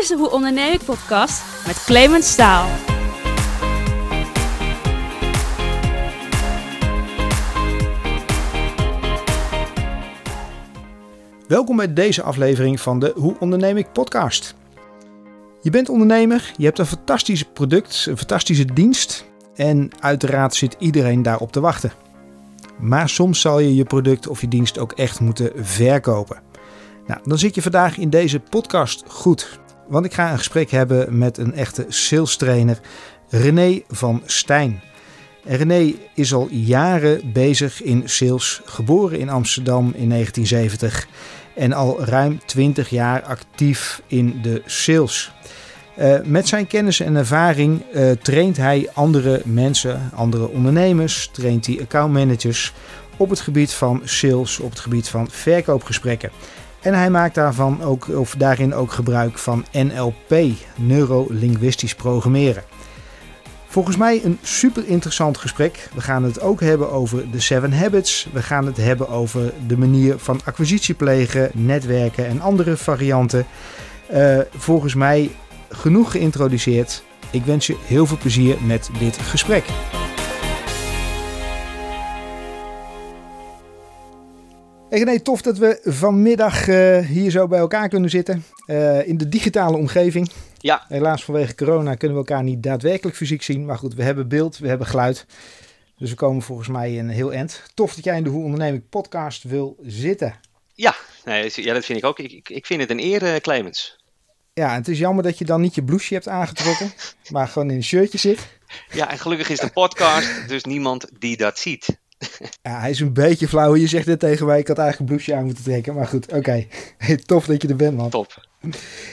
is de Hoe Onderneem ik podcast met Clemens Staal. Welkom bij deze aflevering van de Hoe Onderneem ik podcast. Je bent ondernemer, je hebt een fantastisch product, een fantastische dienst en uiteraard zit iedereen daarop te wachten. Maar soms zal je je product of je dienst ook echt moeten verkopen. Nou, dan zit je vandaag in deze podcast goed. Want ik ga een gesprek hebben met een echte sales trainer, René van Stijn. En René is al jaren bezig in sales, geboren in Amsterdam in 1970 en al ruim 20 jaar actief in de sales. Uh, met zijn kennis en ervaring uh, traint hij andere mensen, andere ondernemers, traint hij accountmanagers op het gebied van sales, op het gebied van verkoopgesprekken. En hij maakt daarvan ook, of daarin ook gebruik van NLP, neurolinguistisch programmeren. Volgens mij een super interessant gesprek. We gaan het ook hebben over de Seven Habits. We gaan het hebben over de manier van acquisitie plegen, netwerken en andere varianten. Uh, volgens mij genoeg geïntroduceerd. Ik wens je heel veel plezier met dit gesprek. Hey René, tof dat we vanmiddag uh, hier zo bij elkaar kunnen zitten. Uh, in de digitale omgeving. Ja. Helaas vanwege corona kunnen we elkaar niet daadwerkelijk fysiek zien. Maar goed, we hebben beeld, we hebben geluid. Dus we komen volgens mij een heel eind. Tof dat jij in de Hoe Onderneming podcast wil zitten. Ja, nee, ja dat vind ik ook. Ik, ik vind het een eer, uh, Clemens. Ja, het is jammer dat je dan niet je blouseje hebt aangetrokken, maar gewoon in een shirtje zit. Ja, en gelukkig is de podcast dus niemand die dat ziet. Ja, hij is een beetje flauw. Je zegt dit tegen mij. Ik had eigenlijk een blouseje aan moeten trekken. Maar goed, oké. Hey, tof dat je er bent, man. Top.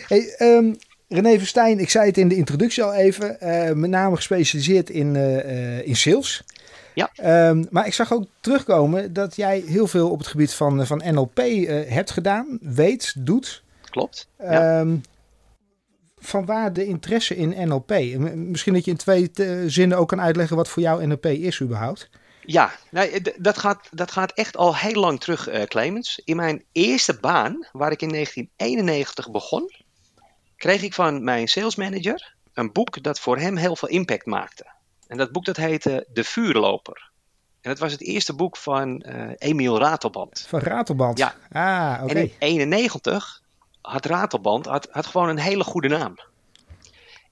Hey, um, René Verstijn, ik zei het in de introductie al even. Uh, met name gespecialiseerd in, uh, in sales. Ja. Um, maar ik zag ook terugkomen dat jij heel veel op het gebied van, van NLP uh, hebt gedaan, weet, doet. Klopt. Ja. Um, van waar de interesse in NLP? Misschien dat je in twee zinnen ook kan uitleggen wat voor jou NLP is überhaupt. Ja, dat, gaat, dat gaat echt al heel lang terug, uh, Clemens. In mijn eerste baan, waar ik in 1991 begon, kreeg ik van mijn salesmanager een boek dat voor hem heel veel impact maakte. En dat boek dat heette De Vuurloper. En dat was het eerste boek van uh, Emiel Ratelband. Van Ratelband? Ja. Ah, oké. Okay. En in 91 had Ratelband had, had gewoon een hele goede naam.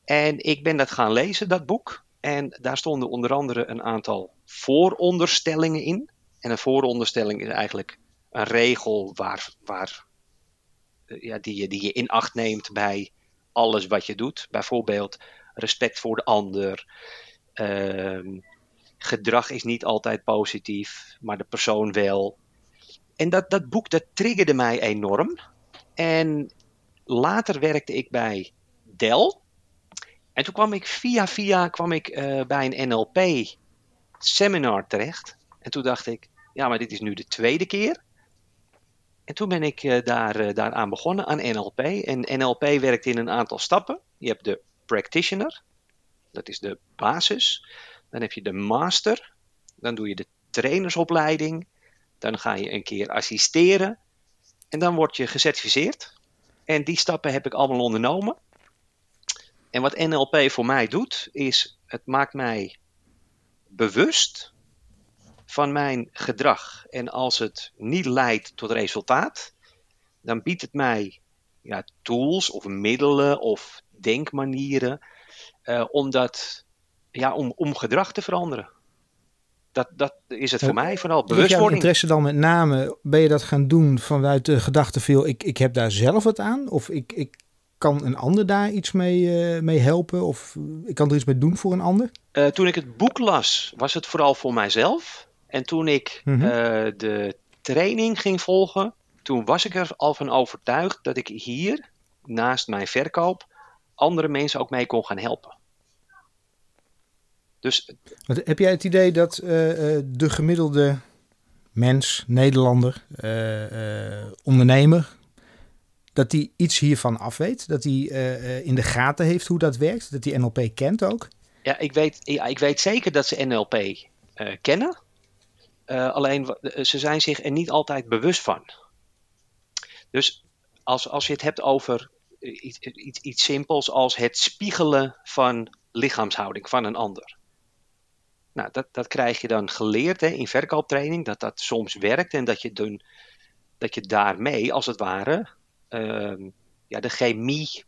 En ik ben dat gaan lezen, dat boek. En daar stonden onder andere een aantal vooronderstellingen in. En een vooronderstelling is eigenlijk een regel waar, waar, ja, die, je, die je in acht neemt bij alles wat je doet. Bijvoorbeeld respect voor de ander. Uh, gedrag is niet altijd positief, maar de persoon wel. En dat, dat boek dat triggerde mij enorm. En later werkte ik bij Dell. En toen kwam ik via via kwam ik, uh, bij een NLP seminar terecht. En toen dacht ik, ja, maar dit is nu de tweede keer. En toen ben ik uh, daar, uh, daaraan begonnen, aan NLP. En NLP werkt in een aantal stappen. Je hebt de practitioner, dat is de basis. Dan heb je de master, dan doe je de trainersopleiding. Dan ga je een keer assisteren. En dan word je gecertificeerd. En die stappen heb ik allemaal ondernomen. En wat NLP voor mij doet, is het maakt mij bewust van mijn gedrag. En als het niet leidt tot resultaat, dan biedt het mij ja, tools of middelen of denkmanieren uh, om, dat, ja, om, om gedrag te veranderen. Dat, dat is het voor uh, mij vooral bewustwording. Jouw interesse dan met name, ben je dat gaan doen vanuit de gedachte veel, ik, ik heb daar zelf wat aan? Of ik, ik kan een ander daar iets mee, uh, mee helpen? Of ik kan er iets mee doen voor een ander? Uh, toen ik het boek las, was het vooral voor mijzelf. En toen ik mm -hmm. uh, de training ging volgen, toen was ik er al van overtuigd dat ik hier, naast mijn verkoop, andere mensen ook mee kon gaan helpen. Dus, Wat, heb jij het idee dat de gemiddelde mens, Nederlander, ondernemer, dat hij iets hiervan afweet? Dat hij uh, in de gaten heeft hoe dat werkt? Dat hij NLP kent ook? Ja, ik weet, ja, ik weet zeker dat ze NLP uh, kennen. Alleen ze zijn zich er niet altijd bewust van. Dus als, als je het hebt over iets, iets, iets simpels als het spiegelen van lichaamshouding van een ander. Nou, dat, dat krijg je dan geleerd hè, in verkooptraining, dat dat soms werkt en dat je, doen, dat je daarmee, als het ware, ja, de chemie,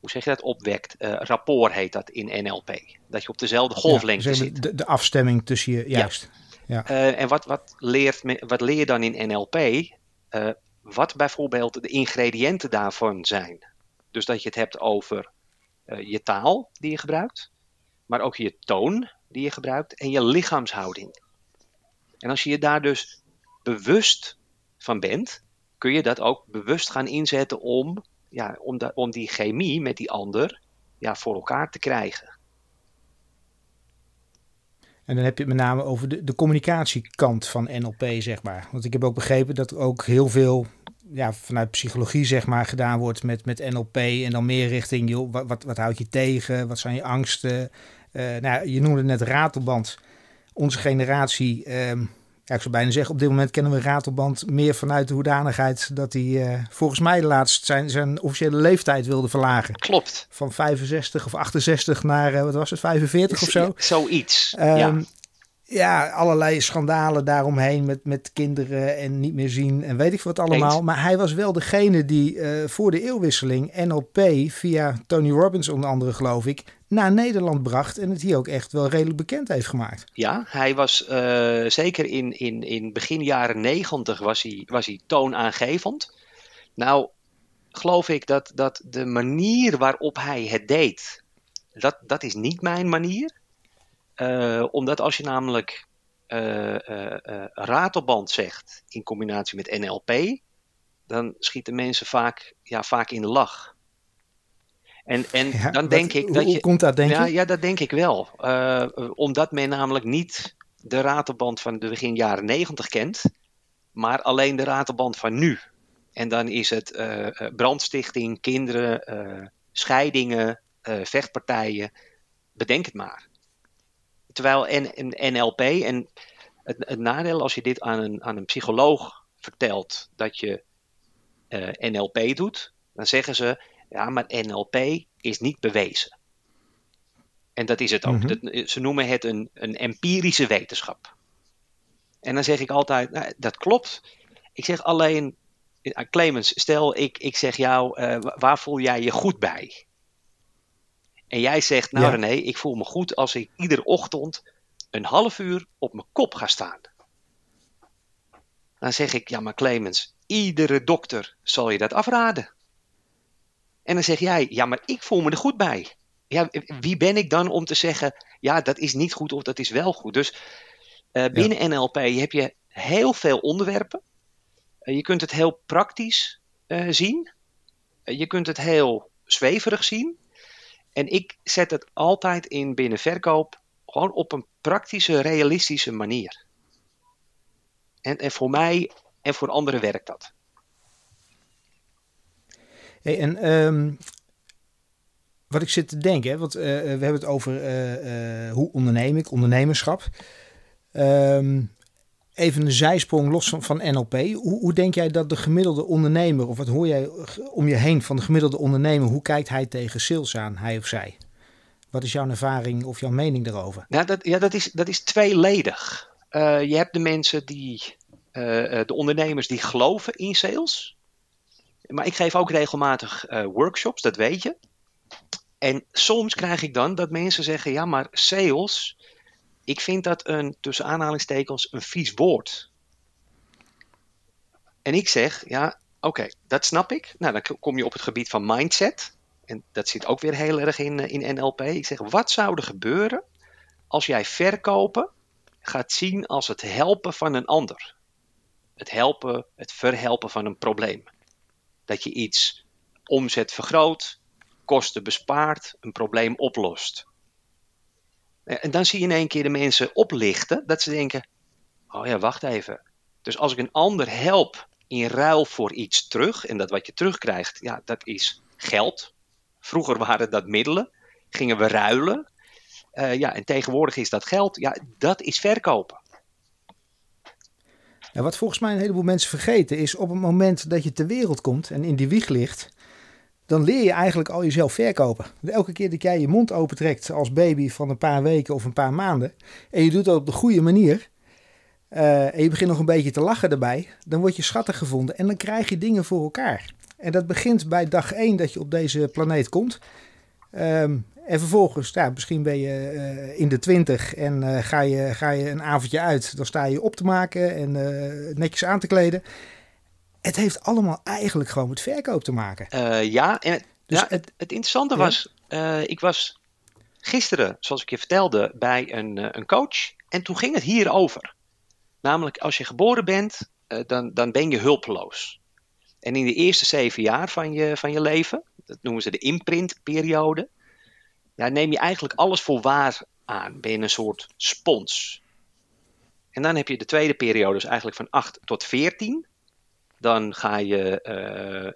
hoe zeg je dat, opwekt. Uh, rapport heet dat in NLP. Dat je op dezelfde golflengte ja, zit. De, de, afstemming tussen je, juist. Ja. Uh, en wat, wat, leert wat leer je dan in NLP? Uh, wat bijvoorbeeld de ingrediënten daarvan zijn. Dus dat je het hebt over je taal die je gebruikt, maar ook je toon die je gebruikt en je lichaamshouding. En als je je daar dus bewust van bent, kun je dat ook bewust gaan inzetten om, ja, om, da, om die chemie met die ander ja, voor elkaar te krijgen. En dan heb je het met name over de, de communicatiekant van NLP, zeg maar. Want ik heb ook begrepen dat er ook heel veel ja, vanuit psychologie, zeg maar, gedaan wordt met, met NLP. En dan meer richting, joh, wat, wat, wat houd je tegen? Wat zijn je angsten? Uh, nou, je noemde net ratelband. Onze generatie, um, ja, ik zou bijna zeggen, op dit moment kennen we ratelband meer vanuit de hoedanigheid dat hij uh, volgens mij laatst zijn, zijn officiële leeftijd wilde verlagen. Klopt. Van 65 of 68 naar, uh, wat was het, 45 of zo? Zoiets, um, ja ja, allerlei schandalen daaromheen met, met kinderen en niet meer zien en weet ik wat allemaal. Eens. Maar hij was wel degene die uh, voor de eeuwwisseling NLP via Tony Robbins onder andere geloof ik naar Nederland bracht en het hier ook echt wel redelijk bekend heeft gemaakt. Ja, hij was uh, zeker in, in, in begin jaren negentig was hij, was hij toonaangevend. Nou, geloof ik dat, dat de manier waarop hij het deed, dat, dat is niet mijn manier. Uh, omdat als je namelijk uh, uh, ratelband zegt in combinatie met NLP, dan schieten mensen vaak, ja, vaak in de lach. En, en ja, dan denk ik dat hoe je. komt dat, denk ja, je? ja, dat denk ik wel. omdat men namelijk niet de ratelband van de begin jaren negentig kent, maar alleen de ratelband van nu. En dan is het brandstichting, kinderen, scheidingen, vechtpartijen. Bedenk het maar. Terwijl en, en NLP en het, het, nadeel als je dit aan een, aan een psycholoog vertelt dat je uh, NLP doet, dan zeggen ze ja, maar NLP is niet bewezen. En dat is het ook. Dat, ze noemen het een, een empirische wetenschap. En dan zeg ik altijd, nou, dat klopt. Ik zeg alleen, Clemens, stel ik, ik zeg jou, uh, waar voel jij je goed bij? En jij zegt, nou ja. René, ik voel me goed als ik iedere ochtend een half uur op mijn kop ga staan. Dan zeg ik, ja maar Clemens, iedere dokter zal je dat afraden. En dan zeg jij, ja maar ik voel me er goed bij. Ja, wie ben ik dan om te zeggen, ja dat is niet goed of dat is wel goed. Dus uh, binnen ja. NLP heb je heel veel onderwerpen. Uh, je kunt het heel praktisch uh, zien. je kunt het heel zweverig zien. En ik zet het altijd in binnen verkoop gewoon op een praktische, realistische manier. En, en voor mij en voor anderen werkt dat. Hey, en um, wat ik zit te denken, want uh, we hebben het over uh, hoe onderneem ik, ondernemerschap. Um, even een zijsprong los van, NLP. Hoe, hoe, denk jij dat de gemiddelde ondernemer, of wat hoor jij om je heen van de gemiddelde ondernemer, hoe kijkt hij tegen sales aan, hij of zij? Wat is jouw ervaring of jouw mening daarover? Nou, dat, ja, dat is, dat is tweeledig. Uh, je hebt de mensen die, uh, de ondernemers die geloven in sales. Maar ik geef ook regelmatig workshops, dat weet je. En soms krijg ik dan dat mensen zeggen, ja, maar sales, ik vind dat een, tussen aanhalingstekens, een vies woord. En ik zeg, ja, oké, dat snap ik. Nou, dan kom je op het gebied van mindset. En dat zit ook weer heel erg in, in NLP. Ik zeg, wat zou er gebeuren als jij verkopen gaat zien als het helpen van een ander? Het helpen, het verhelpen van een probleem. Dat je iets omzet vergroot, kosten bespaart, een probleem oplost. En dan zie je in één keer de mensen oplichten dat ze denken: oh ja, wacht even. Dus als ik een ander help in ruil voor iets terug, en dat wat je terugkrijgt, ja, dat is geld. Vroeger waren dat middelen, gingen we ruilen. Uh, ja, en tegenwoordig is dat geld, ja, dat is verkopen. Wat volgens mij een heleboel mensen vergeten is op het moment dat je ter wereld komt en in die wieg ligt, dan leer je eigenlijk al jezelf verkopen. Elke keer dat jij je mond opentrekt als baby van een paar weken of een paar maanden, en je doet dat op de goede manier, eh, en je begint nog een beetje te lachen erbij, dan word je schattig gevonden en dan krijg je dingen voor elkaar. En dat begint bij dag 1 dat je op deze planeet komt. Ehm, en vervolgens, ja, misschien ben je eh, in de twintig en eh, ga, je, ga je een avondje uit. Dan sta je op te maken en netjes aan te kleden. Het heeft allemaal eigenlijk gewoon met verkoop te maken. ja, en het, dus ja, het, het interessante was, ik was gisteren, zoals ik je vertelde, bij een, een coach. En toen ging het hierover. Namelijk, als je geboren bent, dan, dan ben je hulpeloos. En in de eerste zeven jaar van je, van je leven, dat noemen ze de imprintperiode, neem je eigenlijk alles voor waar aan. Ben je een soort spons. En dan heb je de tweede periode, dus eigenlijk van 8 tot 14. Dan ga je,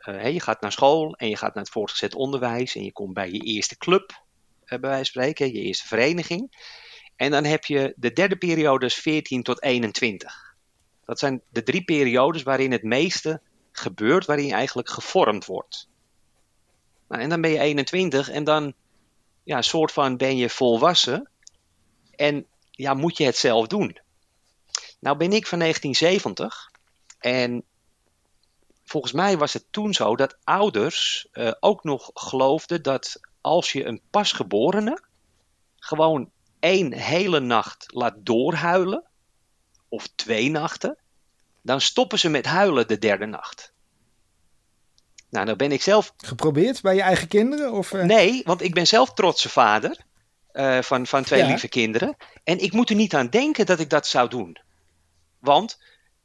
uh, uh, je gaat naar school en je gaat naar het voortgezet onderwijs en je komt bij je eerste club, bij wijze van spreken, je eerste vereniging. En dan heb je de derde periode, 14 tot 21. Dat zijn de drie periodes waarin het meeste gebeurt, waarin je eigenlijk gevormd wordt. Nou, en dan ben je 21 en dan, ja, soort van ben je volwassen. En ja, moet je het zelf doen. Nou ben ik van 1970 en volgens mij was het toen zo dat ouders uh, ook nog geloofden dat als je een pasgeborene gewoon één hele nacht laat doorhuilen, of twee nachten, dan stoppen ze met huilen de derde nacht. Nou, dan ben ik zelf. Geprobeerd bij je eigen kinderen? Of, uh... Nee, want ik ben zelf trotse vader uh, van, van twee lieve kinderen. En ik moet er niet aan denken dat ik dat zou doen. Want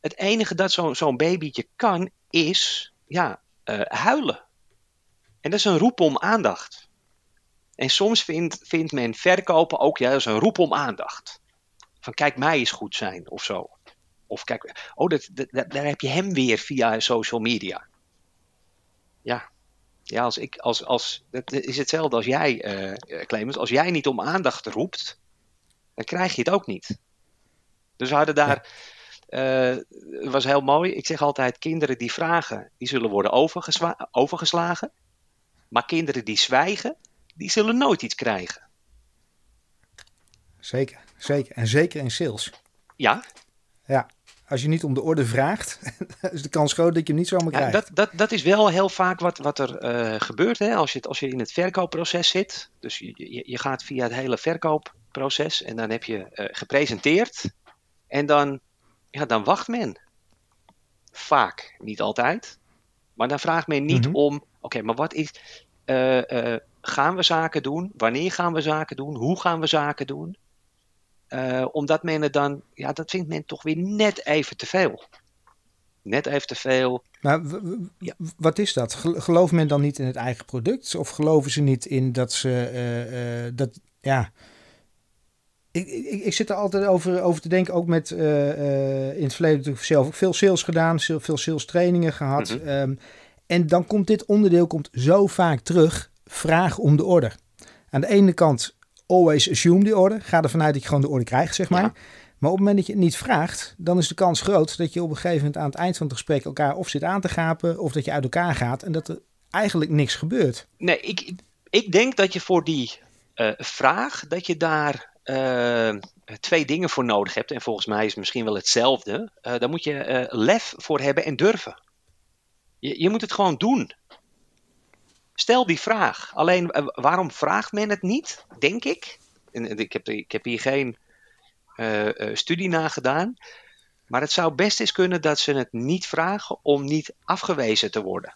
het enige dat zo'n zo'n babytje kan, is ja, uh, huilen. En dat is een roep om aandacht. En soms vindt, men verkopen ook juist een roep om aandacht. Van kijk, mij eens goed zijn of zo. Of kijk, oh, dat, dat, daar heb je hem weer via social media. Ja, ja als ik, als, als, dat is hetzelfde als jij, uh, Clemens. Als jij niet om aandacht roept, dan krijg je het ook niet. Dus we hadden daar, was heel mooi. Ik zeg altijd, kinderen die vragen, die zullen worden overgeslagen. Maar kinderen die zwijgen, die zullen nooit iets krijgen. Zeker, zeker. En zeker in sales. Ja. Ja, als je niet om de orde vraagt, is de kans groot dat je hem niet zomaar krijgt. dat, dat, dat is wel heel vaak wat, wat er uh, gebeurt hè? Als, je, als je in het verkoopproces zit. Dus je, je, je, gaat via het hele verkoopproces en dan heb je uh, gepresenteerd. En dan, ja, dan wacht men. Vaak, niet altijd. Maar dan vraagt men niet mm -hmm. om, oké, maar wat is... Uh, gaan we zaken doen? Wanneer gaan we zaken doen? Hoe gaan we zaken doen? Uh, omdat men het dan, ja, dat vindt men toch weer net even te veel. Net even te veel. Maar ja. wat is dat? Gelooft men dan niet in het eigen product? Of geloven ze niet in dat ze, dat, ja... Ik, ik, ik, zit er altijd over, over te denken, ook met in het verleden natuurlijk zelf ook veel sales gedaan, veel sales trainingen gehad. Mm -hmm. um, en dan komt dit onderdeel komt zo vaak terug vraag om de order. Aan de ene kant, always assume die order. Ga ervan uit dat je gewoon de order krijgt, zeg maar. Ja. Maar op het moment dat je het niet vraagt, dan is de kans groot dat je op een gegeven moment aan het eind van het gesprek elkaar of zit aan te gapen, of dat je uit elkaar gaat en dat er eigenlijk niks gebeurt. Nee, ik, ik denk dat je voor die uh, vraag, dat je daar uh, twee dingen voor nodig hebt. En volgens mij is het misschien wel hetzelfde. Uh, daar moet je lef voor hebben en durven. Je, je moet het gewoon doen. Stel die vraag. Alleen waarom vraagt men het niet, denk ik? En, ik, heb, ik heb hier geen studie naar gedaan. Maar het zou best eens kunnen dat ze het niet vragen om niet afgewezen te worden.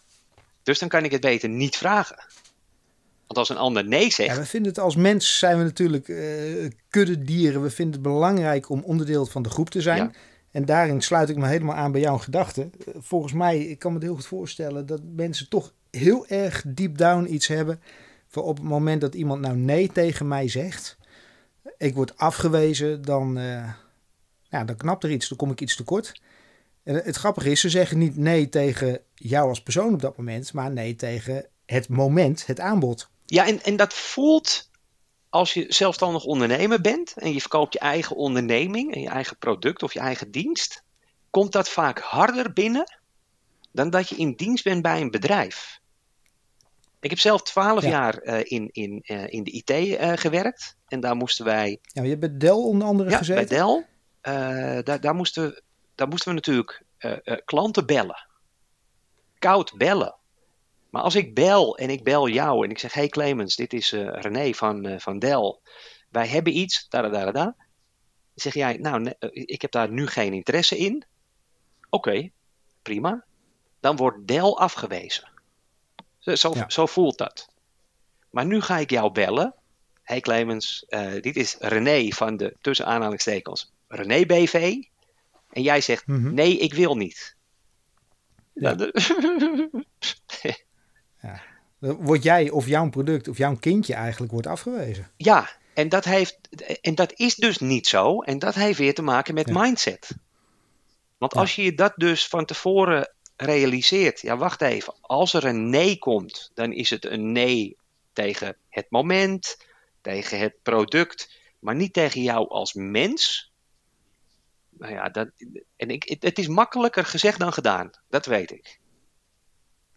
Dus dan kan ik het beter niet vragen. Want als een ander nee zegt. Ja, we vinden het als mens zijn we natuurlijk uh, kudde dieren. We vinden het belangrijk om onderdeel van de groep te zijn. Ja. En daarin sluit ik me helemaal aan bij jouw gedachten. Volgens mij, ik kan me het heel goed voorstellen dat mensen toch heel erg deep down iets hebben. Voor op het moment dat iemand nou nee tegen mij zegt, ik word afgewezen, dan, uh, ja, dan knapt er iets, dan kom ik iets tekort. En het grappige is, ze zeggen niet nee tegen jou als persoon op dat moment, maar nee tegen het moment, het aanbod. Ja, en, en dat voelt als je zelfstandig ondernemer bent en je verkoopt je eigen onderneming en je eigen product of je eigen dienst, komt dat vaak harder binnen dan dat je in dienst bent bij een bedrijf. Ik heb zelf twaalf Ja. jaar eh, in, in, eh, in de IT eh, gewerkt. En daar moesten wij Ja, je hebt bij Dell onder andere Ja, gezeten. bij Dell. daar, daar, moesten, daar moesten we natuurlijk klanten bellen. Koud bellen. Maar als ik bel en ik bel jou en ik zeg: Hey Clemens, dit is eh, René van, eh, van Dell. Wij hebben iets, da da da da, zeg jij: Nou, nee, eh, ik heb daar nu geen interesse in. Oké, prima. Dan wordt Dell afgewezen. Zo, zo, Ja. zo voelt dat. Maar nu ga ik jou bellen. Hey Clemens, dit is René van de tussen aanhalingstekens René BV. En jij zegt: Mhm. Nee, ik wil niet. Ja. Ja, Word jij of jouw product of jouw kindje eigenlijk wordt afgewezen. ja, en dat, heeft, en dat is dus niet zo. En dat heeft weer te maken met Ja. mindset. Want Ja. als je je dat dus van tevoren realiseert. Ja, wacht even. Als er een nee komt, dan is het een nee tegen het moment, tegen het product, maar niet tegen jou als mens. Nou ja, dat, en ik, het is makkelijker gezegd dan gedaan. Dat weet ik.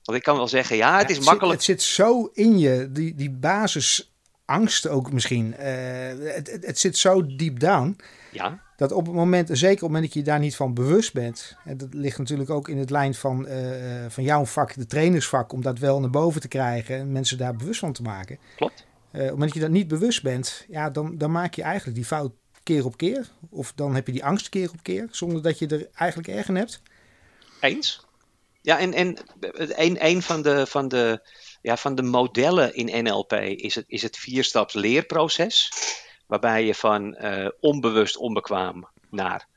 Want ik kan wel zeggen, ja, het Ja, is makkelijk. Zit, het zit zo in je, die, die basisangst ook misschien. eh, het, het, het zit zo diep down. Ja, Dat op het moment, zeker op het moment dat je daar niet van bewust bent. En dat ligt natuurlijk ook in het lijn van, eh, van jouw vak, de trainersvak, om dat wel naar boven te krijgen en mensen daar bewust van te maken. klopt. Eh, op het moment dat je dat niet bewust bent, ja, dan, dan maak je eigenlijk die fout keer op keer. Of dan heb je die angst keer op keer, zonder dat je er eigenlijk erg in hebt. Eens. Ja, en, en een, een van, de, van, de, ja, van de modellen in NLP is het, is het vierstaps leerproces. Waarbij je van eh, onbewust onbekwaam naar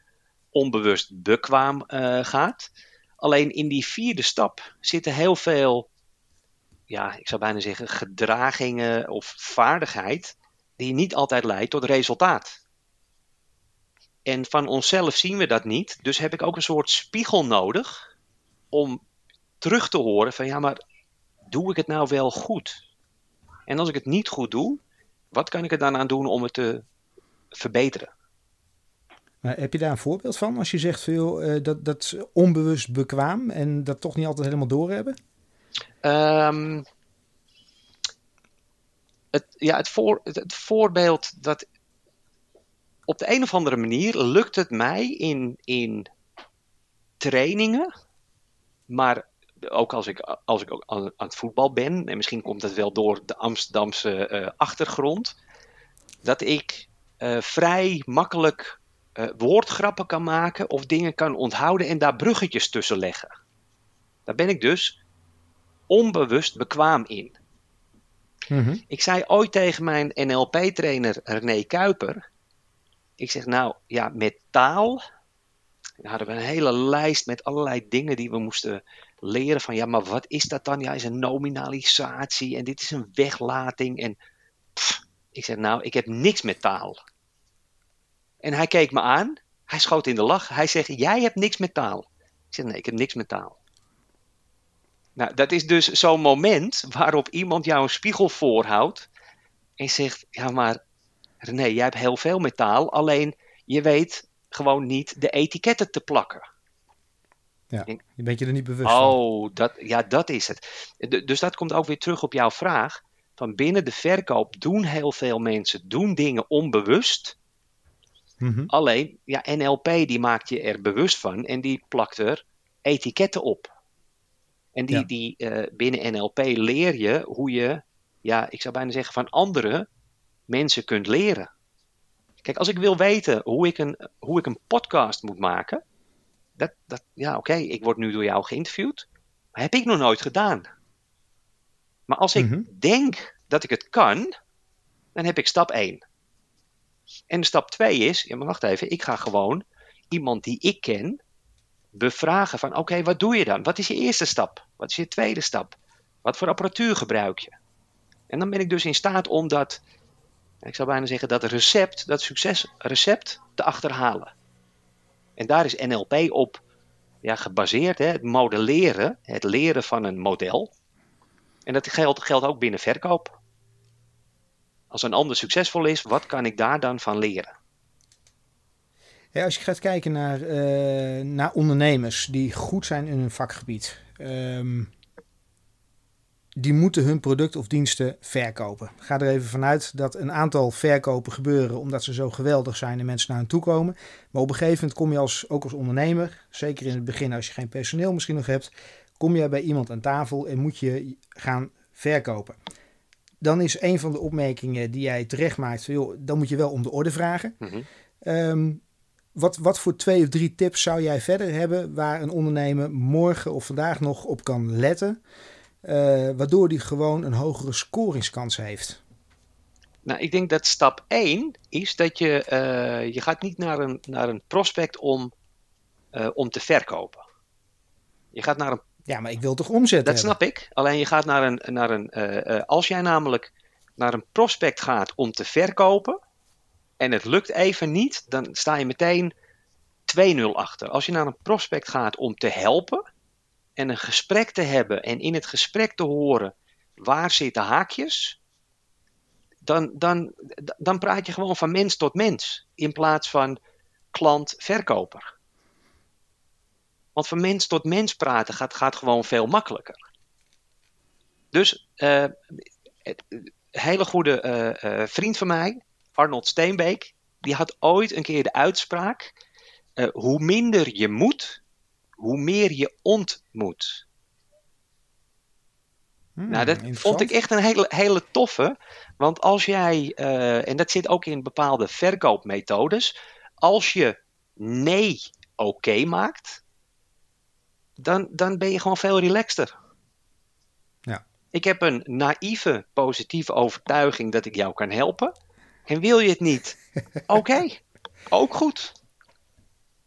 onbewust bekwaam eh, gaat. Alleen in die vierde stap zitten heel veel, ja, ik zou bijna zeggen, gedragingen of vaardigheid die niet altijd leidt tot resultaat. En van onszelf zien we dat niet. Dus heb ik ook een soort spiegel nodig om terug te horen van ja, maar doe ik het nou wel goed? En als ik het niet goed doe, wat kan ik er dan aan doen om het te verbeteren? Maar heb je daar een voorbeeld van? Als je zegt veel eh, dat, dat is onbewust bekwaam en dat toch niet altijd helemaal doorhebben? Ehm het, ja, het, voor, het, het voorbeeld dat op de een of andere manier lukt het mij in, in trainingen, maar ook als ik, als ik ook aan, aan het voetbal ben, en misschien komt dat wel door de Amsterdamse eh, achtergrond, dat ik eh, vrij makkelijk eh, woordgrappen kan maken of dingen kan onthouden en daar bruggetjes tussen leggen. Daar ben ik dus onbewust bekwaam in. Ik zei ooit tegen mijn NLP-trainer René Kuiper. Ik zeg nou, ja, met taal. Hadden we een hele lijst met allerlei dingen die we moesten leren. Van ja, maar wat is dat dan? Ja, is een nominalisatie en dit is een weglating. En ik zeg nou, ik heb niks met taal. En hij keek me aan. Hij schoot in de lach. Hij zegt, jij hebt niks met taal. Ik zeg nee, ik heb niks met taal. Nou, dat is dus zo'n moment waarop iemand jou een spiegel voorhoudt en zegt: Ja, maar René, jij hebt heel veel met taal, alleen je weet gewoon niet de etiketten te plakken. Ja, je bent je er niet bewust van. Oh, dat, ja, dat is het. Dus dat komt ook weer terug op jouw vraag. Van binnen de verkoop doen heel veel mensen doen dingen onbewust. Mhm. Alleen, ja, NLP die maakt je er bewust van en die plakt er etiketten op. En die, Ja. die eh, binnen NLP leer je hoe je, ja, ik zou bijna zeggen, van andere mensen kunt leren. Kijk, als ik wil weten hoe ik een, hoe ik een podcast moet maken, dat, dat, ja, oké, ik word nu door jou geïnterviewd, maar heb ik nog nooit gedaan. Maar als ik Mhm. denk dat ik het kan, dan heb ik stap 1. En stap 2 is, ja, maar wacht even, ik ga gewoon iemand die ik ken bevragen van oké, wat doe je dan? Wat is je eerste stap? Wat is je tweede stap? Wat voor apparatuur gebruik je? En dan ben ik dus in staat om dat, ik zou bijna zeggen, dat recept, dat succesrecept te achterhalen. En daar is NLP op ja, gebaseerd, hè? het modelleren, het leren van een model. En dat geldt, ook binnen verkoop. Als een ander succesvol is, wat kan ik daar dan van leren? Als je gaat kijken naar, eh, naar ondernemers die goed zijn in hun vakgebied. ehm, die moeten hun product of diensten verkopen. Ga er even vanuit dat een aantal verkopen gebeuren omdat ze zo geweldig zijn en mensen naar hen toe komen. Maar op een gegeven moment kom je als, ook als ondernemer, zeker in het begin als je geen personeel misschien nog hebt, kom je bij iemand aan tafel en moet je gaan verkopen. Dan is een van de opmerkingen die jij terecht maakt, joh, dan moet je wel om de orde vragen. Mhm. Ehm, wat, wat voor twee of drie tips zou jij verder hebben waar een ondernemer morgen of vandaag nog op kan letten, waardoor die gewoon een hogere scoringskans heeft? Nou, ik denk dat stap 1 is dat je, uh, je gaat niet naar een, naar een prospect om, uh, om te verkopen. Je gaat naar een. Ja, maar ik wil toch omzetten? Dat snap ik. Alleen je gaat naar een. Naar een als jij namelijk naar een prospect gaat om te verkopen, en het lukt even niet, dan sta je meteen 2-0 achter. Als je naar een prospect gaat om te helpen en een gesprek te hebben en in het gesprek te horen waar zitten haakjes, dan, dan, dan praat je gewoon van mens tot mens in plaats van klant-verkoper. Want van mens tot mens praten gaat, gaat gewoon veel makkelijker. Dus uh, een hele goede uh, uh, vriend van mij, Arnold Steenbeek, die had ooit een keer de uitspraak: hoe minder je moet, hoe meer je ontmoet. Hmm, nou, dat vond ik echt een hele, hele toffe. Want als jij, uh, en dat zit ook in bepaalde verkoopmethodes, als je nee oké okay maakt, dan, dan ben je gewoon veel relaxter. Ja. Ik heb een naïeve, positieve overtuiging dat ik jou kan helpen. En wil je het niet? Oké, ook goed.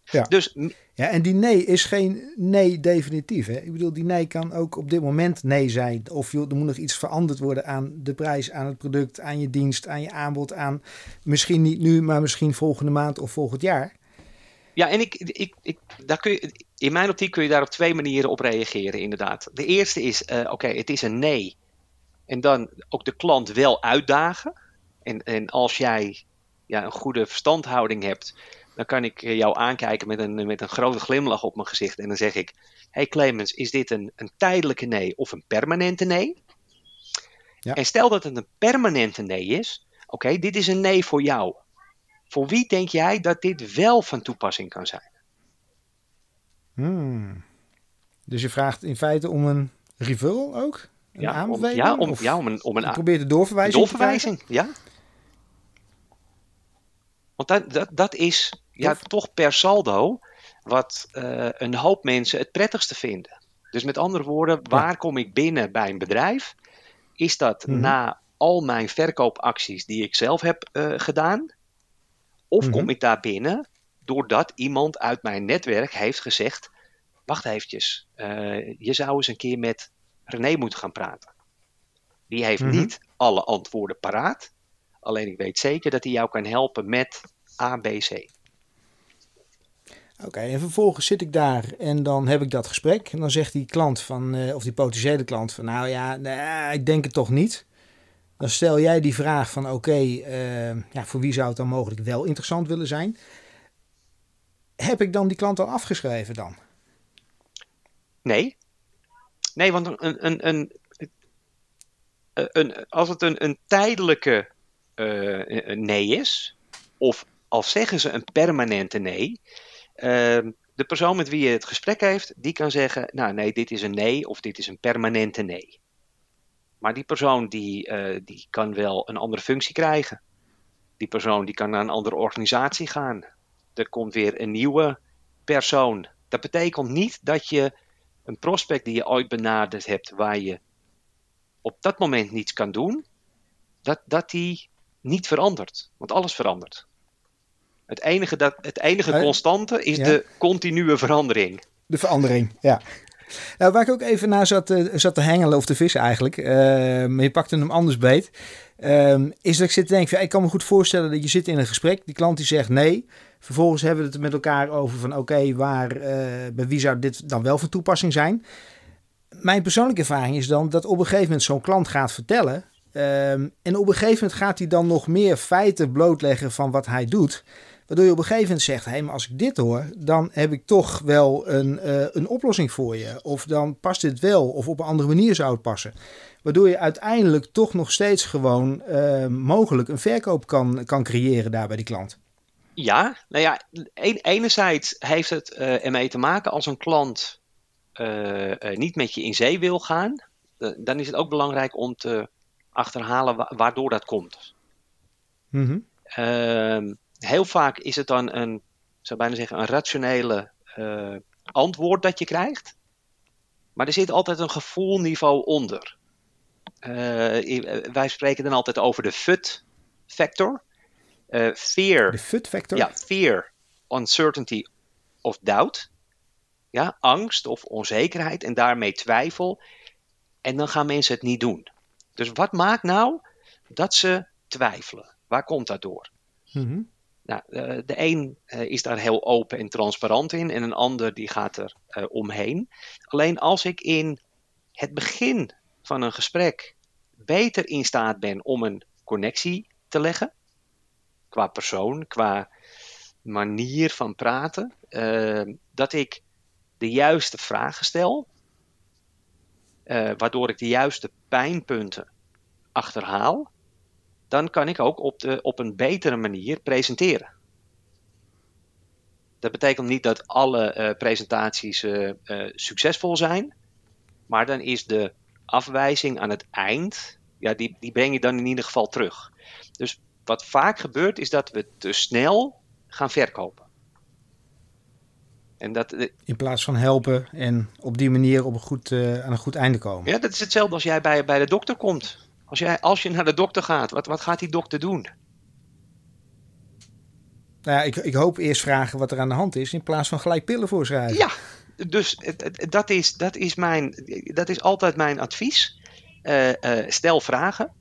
Ja. Dus, ja, en die nee is geen nee definitief. Hè? Ik bedoel, die nee kan ook op dit moment nee zijn. Of er moet nog iets veranderd worden aan de prijs, aan het product, aan je dienst, aan je aanbod, aan misschien niet nu, maar misschien volgende maand of volgend jaar. Ja, en ik, ik, ik, daar kun je, in mijn optiek kun je daar op twee manieren op reageren, inderdaad. De eerste is, uh, oké, het is een nee. En dan ook de klant wel uitdagen. En, en als jij ja, een goede verstandhouding hebt, dan kan ik jou aankijken met een, met een grote glimlach op mijn gezicht. En dan zeg ik: Hey Clemens, is dit een, een tijdelijke nee of een permanente nee? Ja. En stel dat het een permanente nee is, oké, dit is een nee voor jou. Voor wie denk jij dat dit wel van toepassing kan zijn? Hmm. Dus je vraagt in feite om een referral ook? Een ja, aanbeveling? Om, ja, om, ja, om een, om een, probeer de doorverwijzing. Doorverwijzing, ja. Want dat, dat, dat is ja, toch per saldo wat uh, een hoop mensen het prettigste vinden. Dus met andere woorden, waar ja. kom ik binnen bij een bedrijf? Is dat mm -hmm. na al mijn verkoopacties die ik zelf heb uh, gedaan? Of mm -hmm. kom ik daar binnen doordat iemand uit mijn netwerk heeft gezegd: Wacht eventjes, uh, je zou eens een keer met René moeten gaan praten. Die heeft mm -hmm. niet alle antwoorden paraat. Alleen ik weet zeker dat hij jou kan helpen met A, B, C. Oké, okay, en vervolgens zit ik daar en dan heb ik dat gesprek. En dan zegt die klant van, uh, of die potentiële klant van, nou ja, nee, ik denk het toch niet. Dan stel jij die vraag van, oké, okay, uh, ja, voor wie zou het dan mogelijk wel interessant willen zijn? Heb ik dan die klant al afgeschreven dan? Nee. Nee, want een, een, een, een als het een, een tijdelijke uh, nee is, of als zeggen ze een permanente nee, uh, de persoon met wie je het gesprek heeft, die kan zeggen, nou nee, dit is een nee of dit is een permanente nee. Maar die persoon die, uh, die kan wel een andere functie krijgen. Die persoon die kan naar een andere organisatie gaan. Er komt weer een nieuwe persoon. Dat betekent niet dat je een prospect die je ooit benaderd hebt, waar je op dat moment niets kan doen, dat, dat die niet verandert. Want alles verandert. Het enige, dat, het enige constante is ja. de continue verandering. De verandering, ja. Nou, waar ik ook even naar zat, uh, zat te hengelen of te vissen eigenlijk, uh, maar je pakte hem anders beet, uh, is dat ik zit te denken, ja, ik kan me goed voorstellen dat je zit in een gesprek, die klant die zegt nee, vervolgens hebben we het met elkaar over van oké, okay, waar, bij wie zou dit dan wel van toepassing zijn? Mijn persoonlijke ervaring is dan dat op een gegeven moment zo'n klant gaat vertellen um, en op een gegeven moment gaat hij dan nog meer feiten blootleggen van wat hij doet. Waardoor je op een gegeven moment zegt: hé, maar als ik dit hoor, dan heb ik toch wel een, uh, een oplossing voor je. Of dan past dit wel, of op een andere manier zou het passen. Waardoor je uiteindelijk toch nog steeds gewoon uh, mogelijk een verkoop kan, kan creëren daar bij die klant. Ja, nou ja, enerzijds heeft het uh, ermee te maken als een klant niet met je in zee wil gaan. dan is het ook belangrijk om te achterhalen waardoor dat komt. Mm heel vaak is het dan een, zou bijna zeggen, een rationele uh, antwoord dat je krijgt. Maar er zit altijd een gevoelniveau onder. Uh, wij spreken dan altijd over de FUT factor. Fear. De FUT factor? Ja, fear, uncertainty of doubt. Ja, angst of onzekerheid en daarmee twijfel. En dan gaan mensen het niet doen. Dus wat maakt nou dat ze twijfelen? Waar komt dat door? Mm nou, eh, de een eh, is daar heel open en transparant in en een ander die gaat er uh, omheen. Alleen als ik in het begin van een gesprek beter in staat ben om een connectie te leggen, qua persoon, qua manier van praten, dat ik de juiste vragen stel, waardoor ik de juiste pijnpunten achterhaal, dan kan ik ook op, de, op een betere manier presenteren. Dat betekent niet dat alle uh, presentaties uh, succesvol zijn, maar dan is de afwijzing aan het eind, ja, die, die breng je dan in ieder geval terug. Dus wat vaak gebeurt is dat we te snel gaan verkopen. En dat, in plaats van helpen en op die manier op een goed, aan een goed einde komen. Ja, dat is hetzelfde als jij bij, bij de dokter komt. Als, jij, als je naar de dokter gaat, wat, wat gaat die dokter doen? Nou ja, ik, ik hoop eerst vragen wat er aan de hand is, in plaats van gelijk pillen voorschrijven. Ja, dus dat is, dat is, mijn, dat is altijd mijn advies. Uh, uh, stel vragen,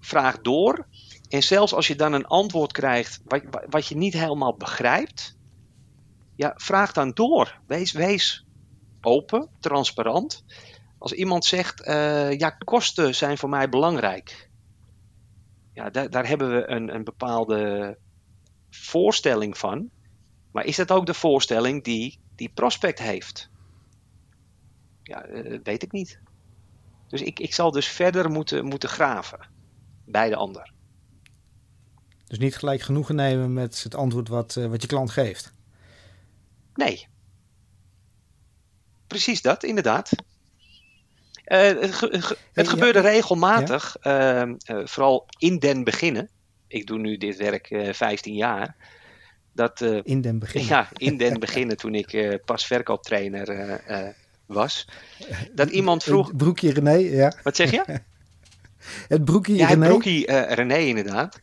vraag door. En zelfs als je dan een antwoord krijgt wat, wat je niet helemaal begrijpt, ja, vraag dan door. Wees, wees open, transparant. Als iemand zegt, uh, ja, kosten zijn voor mij belangrijk. Ja, daar, daar hebben we een, een bepaalde voorstelling van. Maar is dat ook de voorstelling die die prospect heeft? Ja, uh, weet ik niet. Dus ik, ik zal dus verder moeten, moeten graven bij de ander. Dus niet gelijk genoegen nemen met het antwoord wat, uh, wat je klant geeft? Nee. Precies dat, inderdaad. Uh, het, ge het gebeurde regelmatig, ja? uh, uh, vooral in den beginnen. Ik doe nu dit werk 15 jaar. Dat, in den beginnen? Ja, in den beginnen toen ik pas verkooptrainer was. Dat iemand vroeg... Het broekje René, ja. Wat zeg je? het broekje ja, René? het broekje René inderdaad.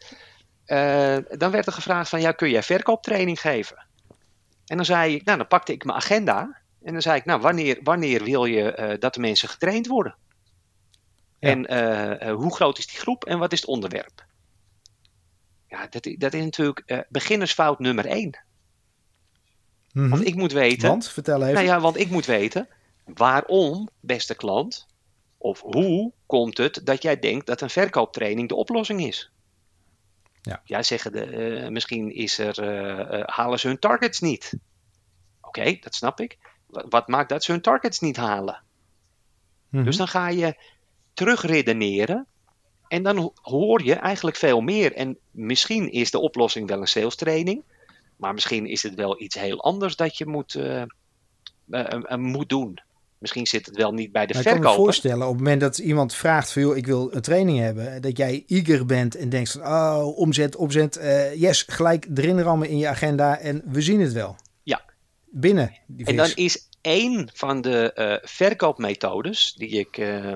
dan werd er gevraagd van, ja, kun jij verkooptraining geven? En dan zei ik, nou, dan pakte ik mijn agenda... En dan zei ik, nou, wanneer, wanneer wil je uh, dat de mensen getraind worden? Ja. En uh, uh, hoe groot is die groep en wat is het onderwerp? Ja, dat, dat is natuurlijk beginnersfout nummer één. Mm -hmm. Want ik moet weten... Want? Vertel even. Nou ja, want ik moet weten, waarom, beste klant, of hoe komt het dat jij denkt dat een verkooptraining de oplossing is? Ja. Jij zeggen, de, misschien is er, halen ze hun targets niet. Oké, okay, dat snap ik wat maakt dat ze hun targets niet halen? Mm-hmm. Dus dan ga je terugredeneren en dan hoor je eigenlijk veel meer. En misschien is de oplossing wel een sales training, maar misschien is het wel iets heel anders dat je moet, uh, uh, uh, moet doen. Misschien zit het wel niet bij de maar verkoper. Ik kan me voorstellen, op het moment dat iemand vraagt van... joh, ik wil een training hebben, dat jij eager bent en denkt van... oh, omzet, opzet, yes, gelijk erin rammen in je agenda en we zien het wel. Ja. Binnen die En dan is één van de uh, verkoopmethodes die, ik, uh,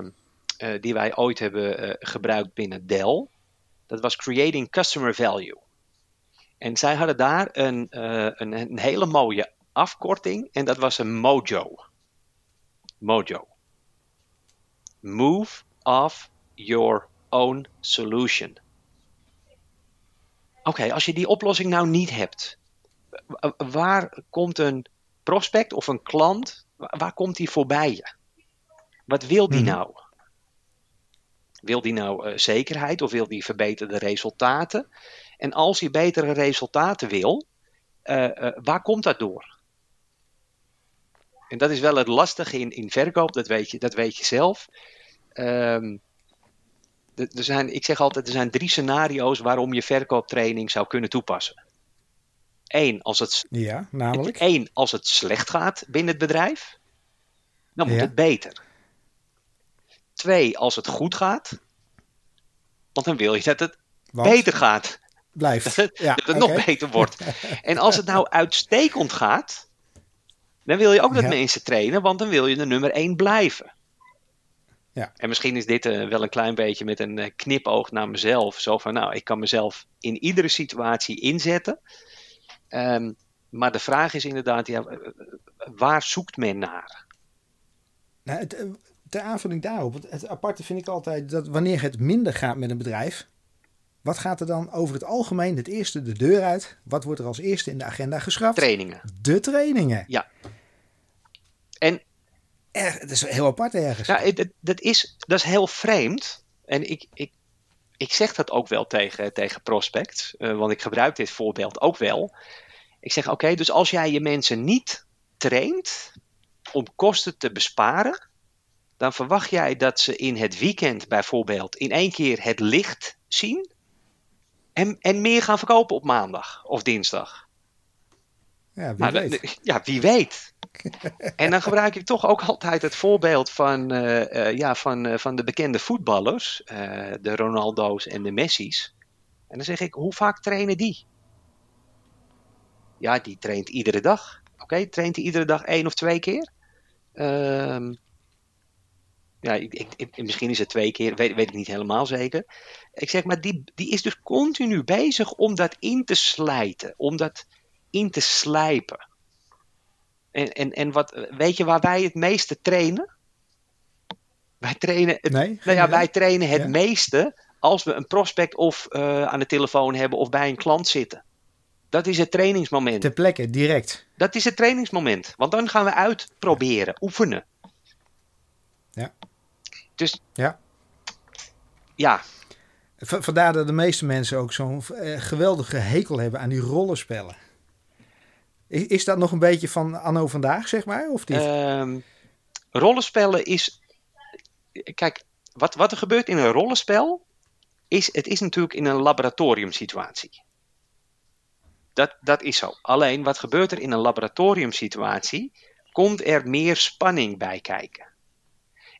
die wij ooit hebben gebruikt binnen Dell, dat was Creating Customer Value. En zij hadden daar een, een, een, hele mooie afkorting en dat was een Mojo. Mojo. Move off your own solution. Oké, okay, als je die oplossing nou niet hebt, waar komt een prospect of een klant, waar komt die voorbij je? Wat wil die nou? Wil die nou uh, zekerheid of wil die verbeterde resultaten? En als je betere resultaten wil, eh, eh, waar komt dat door? En dat is wel het lastige in, in verkoop, dat weet je, dat weet je zelf. Ehm, er zijn, ik zeg altijd, er zijn drie scenario's waarom je verkooptraining zou kunnen toepassen. Eén, als het, Ja, namelijk. één, als het slecht gaat binnen het bedrijf, dan moet Ja. het beter. Twee, als het goed gaat, want dan wil je dat het Want beter gaat. blijft. Dat het, Ja, dat het nog beter wordt. En als het nou uitstekend gaat, dan wil je ook dat Ja. mensen trainen, want dan wil je de nummer 1 blijven. Ja. En misschien is dit eh, wel een klein beetje met een eh, knipoog naar mezelf. Zo van, nou, ik kan mezelf in iedere situatie inzetten. Ehm, maar de vraag is inderdaad, ja, waar zoekt men naar? Nou, het, eh, ter aanvulling daarop, het, het aparte vind ik altijd dat wanneer het minder gaat met een bedrijf, wat gaat er dan over het algemeen het eerste de deur uit? Wat wordt er als eerste in de agenda geschrapt? Trainingen. De trainingen. Ja. En Er, het is heel apart ergens. Ja, het- het- dat, is, dat is heel vreemd. En ik, ik, ik zeg dat ook wel tegen, tegen prospects, eh, want ik gebruik dit voorbeeld ook wel. Ik zeg: Oké, dus als jij je mensen niet traint om kosten te besparen, dan verwacht jij dat ze in het weekend bijvoorbeeld in één keer het licht zien en, en meer gaan verkopen op maandag of dinsdag. ja, wie Maar weet. ja, wie weet. en dan gebruik ik toch ook altijd het voorbeeld van, eh, eh, ja, van, eh, van de bekende voetballers, de Ronaldo's en de Messi's. En dan zeg ik, hoe vaak trainen die? Ja, die traint iedere dag. Oké, traint hij iedere dag één of twee keer? Ehm, ja, ik, ik- misschien is het twee keer, weet, weet ik niet helemaal zeker. Ik zeg, maar die, die is dus continu bezig om dat in te slijten, om dat in te slijpen. En, en, en wat, weet je waar wij het meeste trainen? Wij trainen, het, nee? nou ja, wij trainen het Ja. meeste als we een prospect of eh, aan de telefoon hebben of bij een klant zitten. Dat is het trainingsmoment. Ter plekke, direct. Dat is het trainingsmoment. Want dan gaan we uitproberen, oefenen. Ja. Dus Ja. ja, V- vandaar dat de meeste mensen ook zo'n eh, geweldige hekel hebben aan die rollenspellen. Is, dat nog een beetje van anno vandaag, zeg maar? Of niet? Ehm, rollenspellen is. Kijk, wat, wat er gebeurt in een rollenspel. Is, het is natuurlijk in een laboratoriumsituatie. Dat, dat is zo. Alleen wat gebeurt er in een laboratoriumsituatie? Komt er meer spanning bij kijken.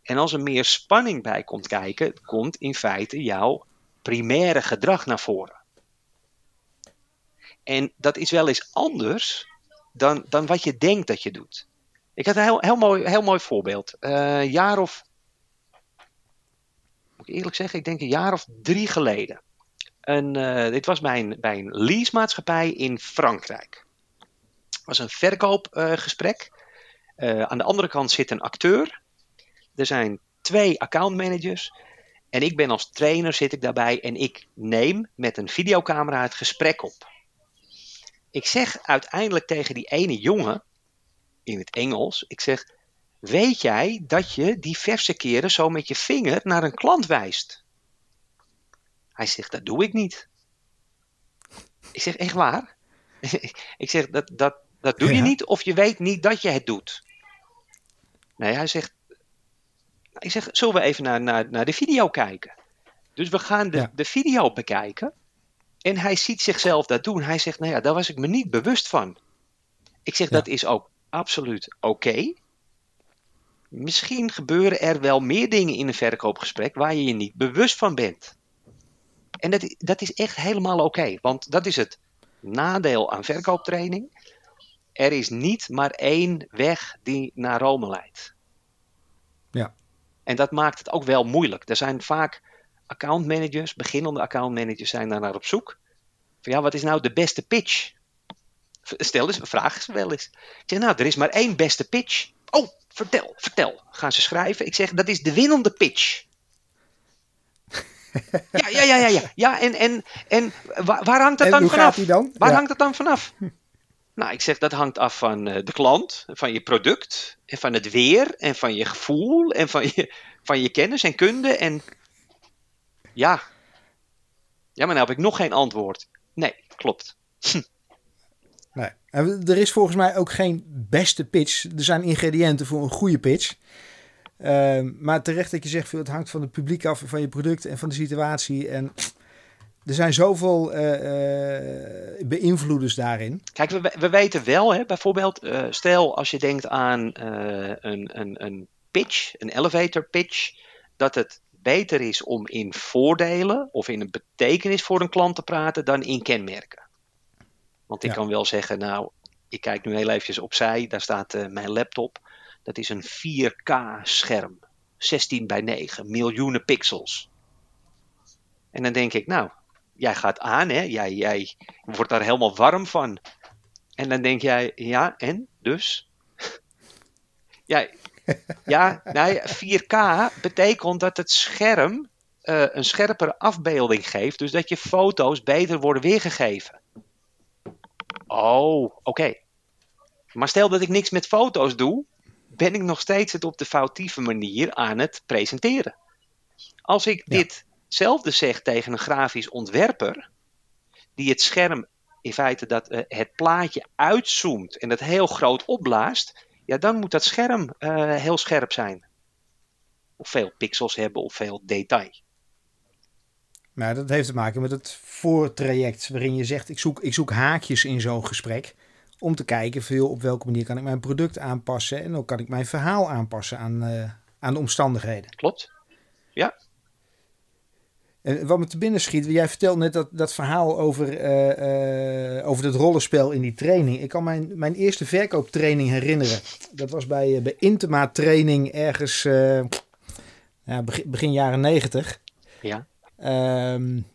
En als er meer spanning bij komt kijken, komt in feite jouw primaire gedrag naar voren. En dat is wel eens anders dan, dan wat je denkt dat je doet. Ik had een heel, mooi, heel mooi voorbeeld. Eh, Een jaar of. Moet ik eerlijk zeggen, ik denk een jaar of drie geleden. Een, eh, dit was bij een, bij een leasemaatschappij in Frankrijk. Het was een verkoopgesprek. Eh, aan de andere kant zit een acteur. Er zijn twee accountmanagers. En ik ben als trainer zit ik daarbij en ik neem met een videocamera het gesprek op. Ik zeg uiteindelijk tegen die ene jongen in het Engels. Ik zeg: Weet jij dat je diverse keren zo met je vinger naar een klant wijst? Hij zegt: Dat doe ik niet. Ik zeg: Echt waar? ik zeg: Dat, dat, dat doe je Ja. niet of je weet niet dat je het doet. Nee, hij zegt. Ik zeg: Zullen we even naar, naar, naar de video kijken? Dus we gaan de, Ja. de video bekijken. En hij ziet zichzelf dat doen. Hij zegt: Nou ja, daar was ik me niet bewust van. Ik zeg: Ja. Dat is ook absoluut oké. Misschien gebeuren er wel meer dingen in een verkoopgesprek waar je je niet bewust van bent. En dat, dat is echt helemaal oké, want dat is het nadeel aan verkooptraining. Er is niet maar één weg die naar Rome leidt. Ja. En dat maakt het ook wel moeilijk. Er zijn vaak accountmanagers, beginnende accountmanagers zijn daar naar op zoek. Van ja, wat is nou de beste pitch? Stel eens, vraag ze wel eens. Ik zeg, nou, er is maar één beste pitch. Oh, vertel, vertel. Gaan ze schrijven. Ik zeg, dat is de winnende pitch. ja, ja, ja, ja, ja. Ja, en, en, en waar, waar hangt dat en dan hoe vanaf? gaat dan? Waar Ja. hangt dat dan vanaf? Nou, ik zeg dat hangt af van eh, de klant, van je product, en van het weer, en van je gevoel, en van je, van je kennis en kunde. En ja. ja, maar nou heb ik nog geen antwoord. Nee, klopt. Nee. En er is volgens mij ook geen beste pitch. Er zijn ingrediënten voor een goede pitch. Ehm, maar terecht dat je zegt, het hangt van het publiek af, van je product en van de situatie. En er zijn zoveel uh, beïnvloeders daarin. Kijk, we, we weten wel, hè, bijvoorbeeld, uh, stel als je denkt aan een, een, een pitch, een elevator pitch, dat het beter is om in voordelen of in een betekenis voor een klant te praten dan in kenmerken. Want ik kan wel zeggen, nou, ik kijk nu heel eventjes opzij, daar staat uh, mijn laptop. Dat is een 4K scherm, 16 bij 9, miljoenen pixels. En dan denk ik, nou, jij gaat aan, hè? Jij, jij wordt daar helemaal warm van. En dan denk jij, ja, en? Dus? ja, ja, nou 4K betekent dat het scherm uh, een scherpere afbeelding geeft. Dus dat je foto's beter worden weergegeven. Oh, oké. Maar stel dat ik niks met foto's doe, ben ik nog steeds het op de foutieve manier aan het presenteren. Als ik ditzelfde zeg tegen een grafisch ontwerper, die het scherm in feite dat uh, het plaatje uitzoomt en dat heel groot opblaast, ja, dan moet dat scherm uh, heel scherp zijn. Of veel pixels hebben of veel detail. Maar dat heeft te maken met het voortraject waarin je zegt: ik zoek, ik zoek haakjes in zo'n gesprek. Om te kijken veel op welke manier kan ik mijn product aanpassen. En ook kan ik mijn verhaal aanpassen aan, uh, aan de omstandigheden. Klopt. Ja. En wat me te binnen schiet, jij vertelt net dat, dat verhaal over, uh, over het rollenspel in die training. Ik kan mijn, mijn eerste verkooptraining herinneren. Dat was bij, bij Intema training ergens ja, begin, begin jaren negentig. Ja. Um,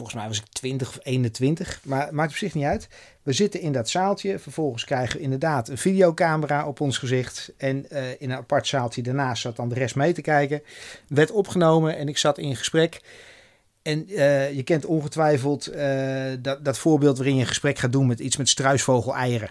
volgens mij was ik 20 of 21, maar maakt op zich niet uit. We zitten in dat zaaltje. Vervolgens krijgen we inderdaad een videocamera op ons gezicht. En uh, in een apart zaaltje daarnaast zat dan de rest mee te kijken. Werd opgenomen en ik zat in gesprek. En uh, je kent ongetwijfeld uh, dat, dat voorbeeld waarin je een gesprek gaat doen met iets met struisvogel-eieren.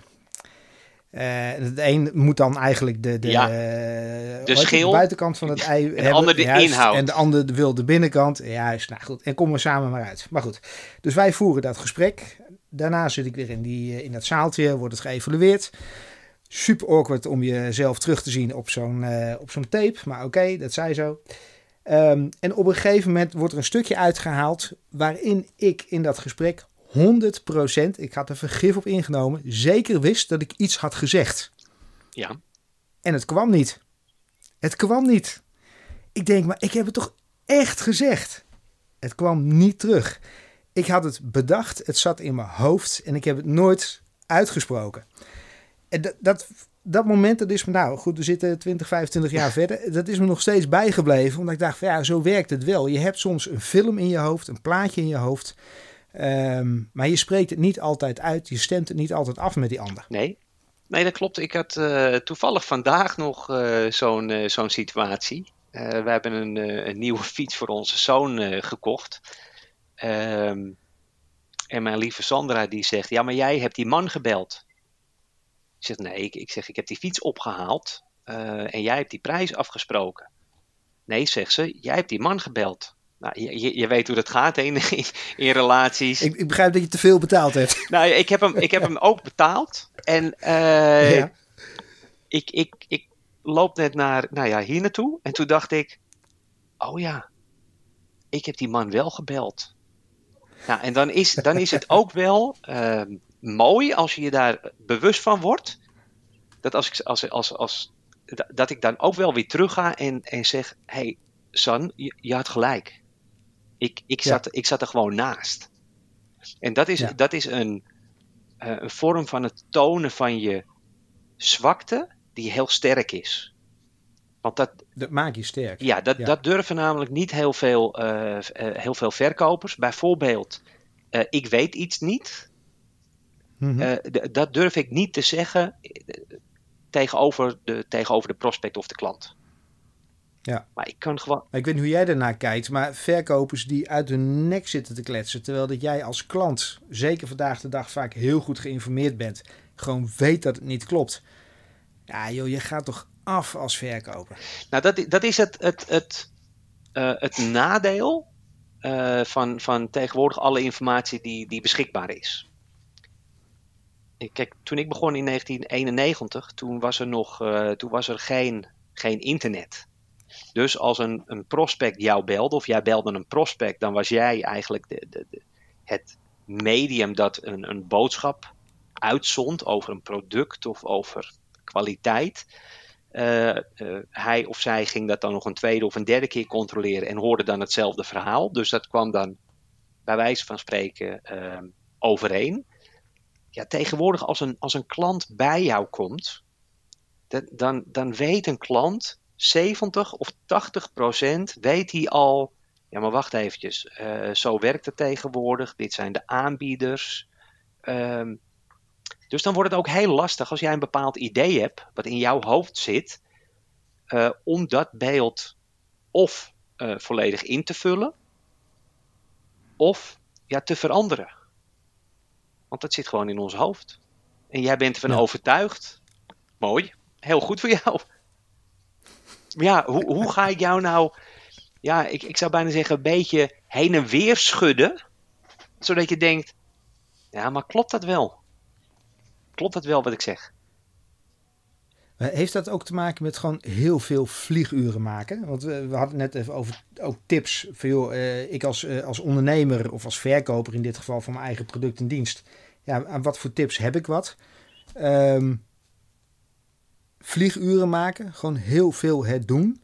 Uh, het een moet dan eigenlijk de, de, ja, de, schil, de buitenkant van het ei en hebben. de ander de juist, inhoud. En de ander wil de binnenkant. Juist, nou goed. En komen we samen maar uit. Maar goed, dus wij voeren dat gesprek. Daarna zit ik weer in, die, in dat zaaltje, wordt het geëvalueerd. Super awkward om jezelf terug te zien op zo'n uh, op zo'n tape. Maar oké, okay, dat zij zo. Um, en op een gegeven moment wordt er een stukje uitgehaald waarin ik in dat gesprek 100%, ik had er vergif op ingenomen, zeker wist dat ik iets had gezegd. Ja. En het kwam niet. Het kwam niet. Ik denk, maar ik heb het toch echt gezegd? Het kwam niet terug. Ik had het bedacht, het zat in mijn hoofd en ik heb het nooit uitgesproken. En dat, dat, dat moment, dat is me nou goed, we zitten 20, 25 jaar verder. Dat is me nog steeds bijgebleven, omdat ik dacht, van, ja, zo werkt het wel. Je hebt soms een film in je hoofd, een plaatje in je hoofd. Um, maar je spreekt het niet altijd uit, je stemt het niet altijd af met die ander. Nee, nee dat klopt. Ik had uh, toevallig vandaag nog uh, zo'n uh, zo'n situatie. we hebben een, een, nieuwe fiets voor onze zoon gekocht. Um, en mijn lieve Sandra die zegt, ja maar jij hebt die man gebeld. Ik zeg, nee, ik, ik zeg, ik heb die fiets opgehaald en jij hebt die prijs afgesproken. Nee, zegt ze, jij hebt die man gebeld. Nou, je, je, weet hoe dat gaat in, in, relaties. Ik, ik, begrijp dat je te veel betaald hebt. Nou, ik heb hem, ik heb hem ook betaald. En uh, ja. ik, ik, ik loop net naar, nou ja, hier naartoe. En toen dacht ik, oh ja, ik heb die man wel gebeld. Nou, en dan is, dan is het ook wel uh, mooi als je je daar bewust van wordt. Dat als ik, als, als, als, dat ik dan ook wel weer terug ga en, en zeg, hey, San, je, je had gelijk. Ik, ik, zat, ja. ik zat er gewoon naast. En dat is, ja. dat is een, uh, een vorm van het tonen van je zwakte die heel sterk is. Want dat, dat maakt je sterk. Ja, dat, ja. dat durven namelijk niet heel veel, uh, uh, heel veel verkopers. Bijvoorbeeld, ik weet iets niet. Mm -hmm. dat durf ik niet te zeggen tegenover de, tegenover de prospect of de klant. Ja. Maar ik kan gewoon. Ik weet niet hoe jij daarnaar kijkt, maar verkopers die uit hun nek zitten te kletsen. Terwijl dat jij als klant, zeker vandaag de dag, vaak heel goed geïnformeerd bent. Gewoon weet dat het niet klopt. Ja, joh, je gaat toch af als verkoper. Nou, dat, dat is het, het, het, uh, het nadeel eh, van, van tegenwoordig alle informatie die, die beschikbaar is. Kijk, toen ik begon in 1991, toen was er nog uh, toen was er geen, geen internet. Dus als een, een prospect jou belde, of jij belde een prospect, dan was jij eigenlijk de, de, het medium dat een, een boodschap uitzond over een product of over kwaliteit. Uh, uh, hij of zij ging dat dan nog een tweede of een derde keer controleren en hoorde dan hetzelfde verhaal. Dus dat kwam dan bij wijze van spreken overeen. Ja, tegenwoordig als een, als een klant bij jou komt, dan, dan weet een klant 70 of 80 procent, weet hij al, ja maar wacht eventjes, zo werkt het tegenwoordig, dit zijn de aanbieders. Ehm, dus dan wordt het ook heel lastig als jij een bepaald idee hebt, wat in jouw hoofd zit, uh, om dat beeld of uh, volledig in te vullen, of ja, te veranderen. Want dat zit gewoon in ons hoofd. En jij bent ervan ja. overtuigd. Mooi, heel goed voor jou. Ja, hoe, hoe ga ik jou nou, ja, ik, ik zou bijna zeggen, een beetje heen en weer schudden, zodat je denkt, ja, maar klopt dat wel? Klopt dat wel wat ik zeg? Heeft dat ook te maken met gewoon heel veel vlieguren maken? Want we, hadden net even over ook tips. Van, joh, uh, ik als, uh, als ondernemer of als verkoper in dit geval van mijn eigen product en dienst. Ja, aan wat voor tips heb ik wat? Um, vlieguren maken, gewoon heel veel het doen.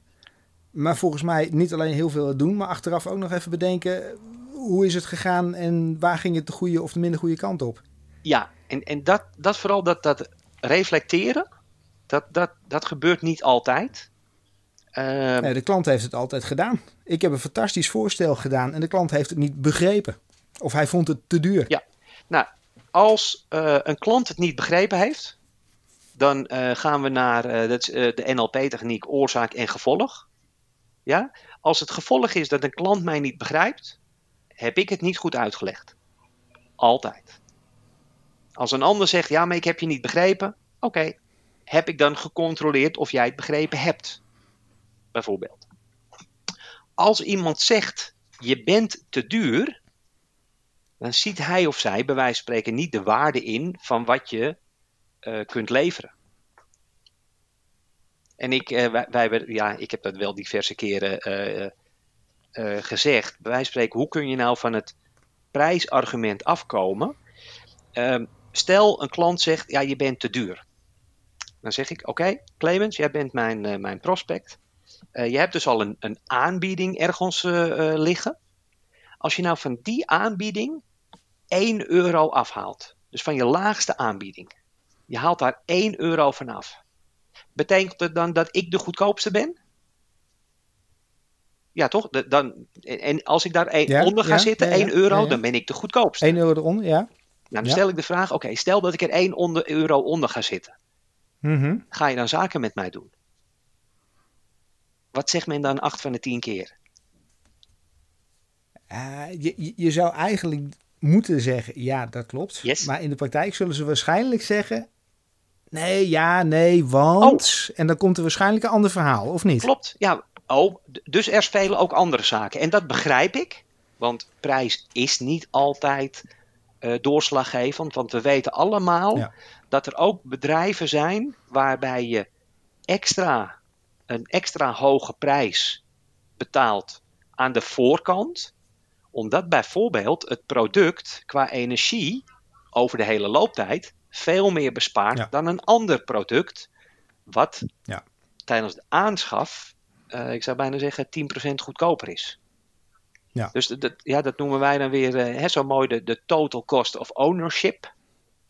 Maar volgens mij niet alleen heel veel het doen, maar achteraf ook nog even bedenken... hoe is het gegaan en waar ging het de goede of de minder goede kant op? Ja, en, en dat, dat vooral dat, dat reflecteren, dat, dat, dat gebeurt niet altijd. Uh, nee, de klant heeft het altijd gedaan. Ik heb een fantastisch voorstel gedaan en de klant heeft het niet begrepen. Of hij vond het te duur. Ja, nou, als uh, een klant het niet begrepen heeft, dan uh, gaan we naar dat is, de NLP-techniek oorzaak en gevolg. Ja? Als het gevolg is dat een klant mij niet begrijpt, heb ik het niet goed uitgelegd. Altijd. Als een ander zegt, ja, maar ik heb je niet begrepen. Oké, okay. Heb ik dan gecontroleerd of jij het begrepen hebt? Bijvoorbeeld. Als iemand zegt, je bent te duur, dan ziet hij of zij bij wijze van spreken niet de waarde in van wat je uh, kunt leveren. En ik, uh, wij, ja, ik heb dat wel diverse keren uh, gezegd. Bij wijze van spreken, hoe kun je nou van het prijsargument afkomen? Ehm, Stel, een klant zegt, ja, je bent te duur. Dan zeg ik, oké, okay, Clemens, jij bent mijn, uh, mijn prospect. Uh, je hebt dus al een, een aanbieding ergens uh, liggen. Als je nou van die aanbieding 1 euro afhaalt, dus van je laagste aanbieding, je haalt daar 1 euro vanaf. Betekent het dan dat ik de goedkoopste ben? Ja, toch? De, dan, en als ik daar ja, onder ga ja, zitten, ja, 1 euro, dan ben ik de goedkoopste. 1 euro eronder, ja. Nou, dan stel ik de vraag: oké, okay, stel dat ik er 1 onder, euro onder ga zitten. Mm -hmm. Ga je dan zaken met mij doen? Wat zegt men dan 8 van de 10 keer? Uh, je, je zou eigenlijk moeten zeggen: ja, dat klopt. Yes. Maar in de praktijk zullen ze waarschijnlijk zeggen: nee, ja, nee, want. Oh. En dan komt er waarschijnlijk een ander verhaal, of niet? Klopt, ja. Oh, dus er spelen ook andere zaken. En dat begrijp ik, want prijs is niet altijd doorslaggevend. Want we weten allemaal ja. dat er ook bedrijven zijn waarbij je extra, een extra hoge prijs betaalt aan de voorkant. Omdat bijvoorbeeld het product qua energie over de hele looptijd veel meer bespaart ja. dan een ander product. Wat ja. tijdens de aanschaf, uh, ik zou bijna zeggen, 10% goedkoper is. Ja. Dus dat, ja, dat noemen wij dan weer uh, hè, zo mooi de, de total cost of ownership.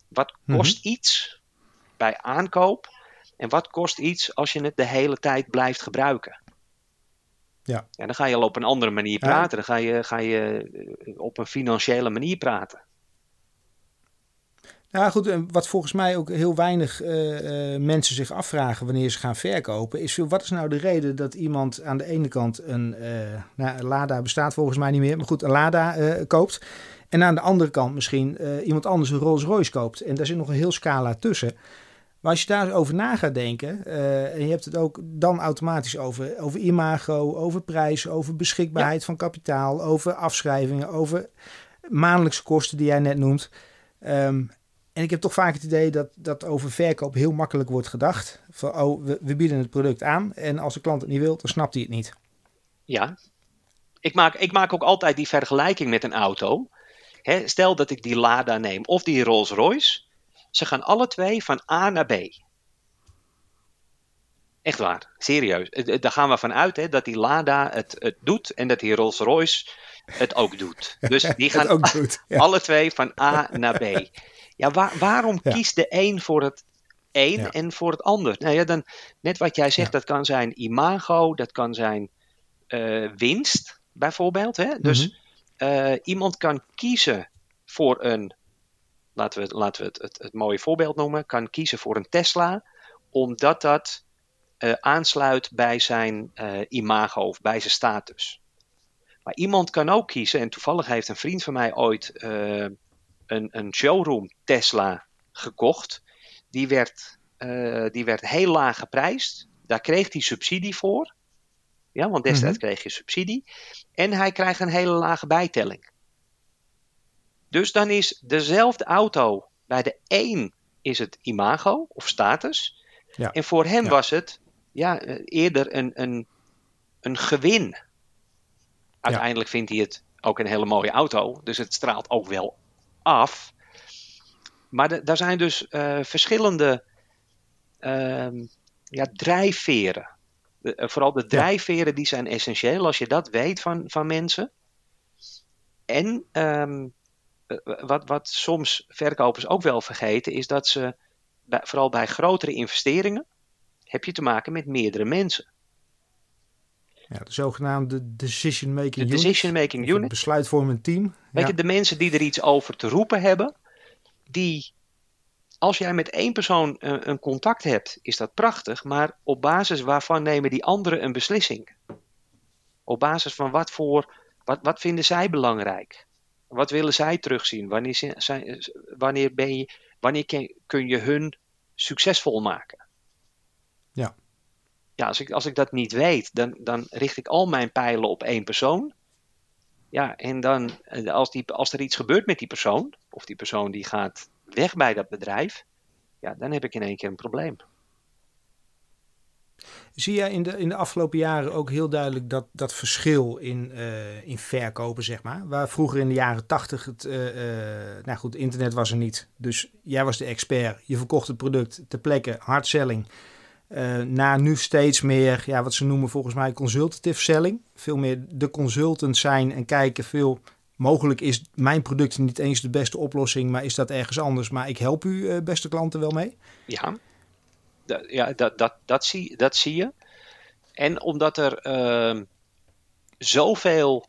Wat kost mm-hmm. iets bij aankoop en wat kost iets als je het de hele tijd blijft gebruiken? Ja. ja dan ga je al op een andere manier praten. Ja. Dan ga je, ga je op een financiële manier praten. Ja, goed. En wat volgens mij ook heel weinig uh, uh, mensen zich afvragen wanneer ze gaan verkopen, is wat is nou de reden dat iemand aan de ene kant een, uh, nou, een Lada bestaat volgens mij niet meer, maar goed, een Lada koopt. En aan de andere kant misschien iemand anders een Rolls Royce koopt. En daar zit nog een heel scala tussen. Maar als je daarover na gaat denken, eh, en je hebt het ook dan automatisch over, over imago, over prijs, over beschikbaarheid van kapitaal, over afschrijvingen, over maandelijkse kosten die jij net noemt. Ehm, en ik heb toch vaak het idee dat, dat over verkoop heel makkelijk wordt gedacht. Van, oh, we, we bieden het product aan en als de klant het niet wil, dan snapt hij het niet. Ja, ik maak, ik maak ook altijd die vergelijking met een auto. Stel dat ik die Lada neem of die Rolls Royce. Ze gaan alle twee van A naar B. Echt waar, serieus. Eh, eh, Daar gaan we vanuit hè, dat die Lada het, het doet en dat die Rolls Royce het ook doet. Dus die gaan ook doet, ja. alle twee van A naar B. Ja, waar- waarom Ja. kiest de een voor het een Ja. en voor het ander? Nou ja, dan, net wat jij zegt, dat kan zijn imago, dat kan zijn eh, winst, bijvoorbeeld. Hè? Dus Mhm. eh, iemand kan kiezen voor een, laten we, laten we het, het, het mooie voorbeeld noemen, kan kiezen voor een Tesla, omdat dat eh, aansluit bij zijn imago of bij zijn status. Maar iemand kan ook kiezen, en toevallig heeft een vriend van mij ooit een, een showroom Tesla gekocht. Die werd, eh, die werd heel laag geprijsd. Daar kreeg hij subsidie voor. Ja, want destijds kreeg je subsidie. En hij krijgt een hele lage bijtelling. Dus dan is dezelfde auto, bij de een is het imago of status. Ja. En voor hem Ja. was het ja, eh, eerder een, een, een gewin. Uiteindelijk vindt hij het ook een hele mooie auto. Dus het straalt ook wel af. Maar de- daar zijn dus eh, verschillende ehm, ja, drijfveren. De- eh, vooral de drijfveren die zijn essentieel als je dat weet van, van mensen. En ehm, eh, wat, wat soms verkopers ook wel vergeten is dat ze, bij, vooral bij grotere investeringen, heb je te maken met meerdere mensen. Ja, de zogenaamde decision making De unit. decision making Of een unit. besluitvormend team. Weet Ja. je, de mensen die er iets over te roepen hebben, die, als jij met één persoon eh, een contact hebt, is dat prachtig, maar op basis waarvan nemen die anderen een beslissing? Op basis van wat voor, wat, wat vinden zij belangrijk? Wat willen zij terugzien? Wanneer, zi- zijn, wanneer, ben je, wanneer kun je hun succesvol maken? Ja. Ja, als ik, als ik dat niet weet, dan, dan richt ik al mijn pijlen op één persoon. Ja, en dan eh, als, die, als er iets gebeurt met die persoon, of die persoon die gaat weg bij dat bedrijf, ja, dan heb ik in één keer een probleem. Zie jij in de, in de afgelopen jaren ook heel duidelijk dat, dat verschil in, eh, in verkopen, zeg maar? Waar vroeger in de jaren tachtig het, eh, eh, nou goed, internet was er niet. Dus jij was de expert. Je verkocht het product ter plekke, hard selling. Eh na nu steeds meer, ja, wat ze noemen volgens mij consultative selling. Veel meer de consultant zijn en kijken veel... Mogelijk is mijn product niet eens de beste oplossing, maar is dat ergens anders. Maar ik help u, eh, beste klanten, wel mee. Ja, ja dat, dat, dat, zie, dat zie je. En omdat er ehm, zoveel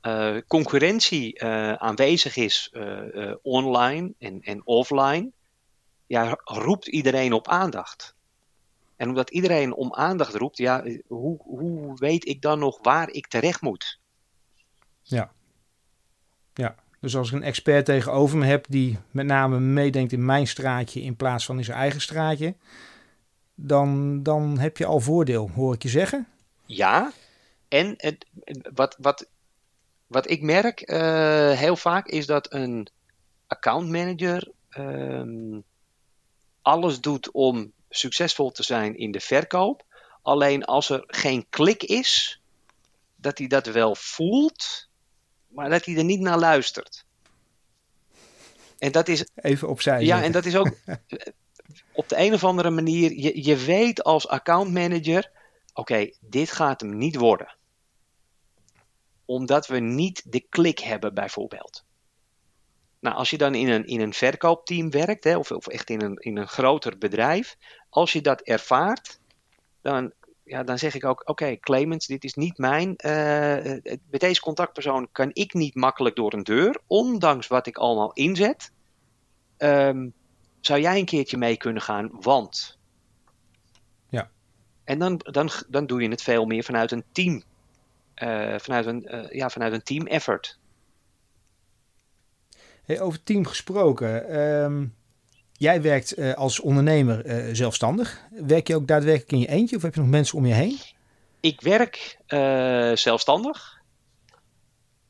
eh, concurrentie aanwezig is online en, en offline, ja, roept iedereen op aandacht. En omdat iedereen om aandacht roept, ja, hoe, hoe weet ik dan nog waar ik terecht moet? Dus als ik een expert tegenover me heb die met name meedenkt in mijn straatje in plaats van in zijn eigen straatje, dan, dan heb je al voordeel, hoor ik je zeggen. Ja, en het, wat, wat, wat ik merk eh, heel vaak is dat een accountmanager ehm, alles doet om succesvol te zijn in de verkoop. Alleen als er geen klik is, dat hij dat wel voelt, maar dat hij er niet naar luistert. En dat is Even opzij. ja, en dat is ook op de een of andere manier. Je, je weet als accountmanager: oké, dit gaat hem niet worden. Omdat we niet de klik hebben, bijvoorbeeld. Nou, als je dan in een, in een verkoopteam werkt, hè, of, of echt in een, in een groter bedrijf, als je dat ervaart, dan, ja, dan zeg ik ook: oké, Clemens, dit is niet mijn. eh, met deze contactpersoon kan ik niet makkelijk door een deur, ondanks wat ik allemaal inzet. Ehm, zou jij een keertje mee kunnen gaan? Want. Ja. En dan, dan, dan doe je het veel meer vanuit een team. eh, vanuit, een, ja, vanuit een team effort. Hey, over team gesproken. ehm, jij werkt uh, als ondernemer uh, zelfstandig. Werk je ook daadwerkelijk in je eentje of heb je nog mensen om je heen? Ik werk uh, zelfstandig.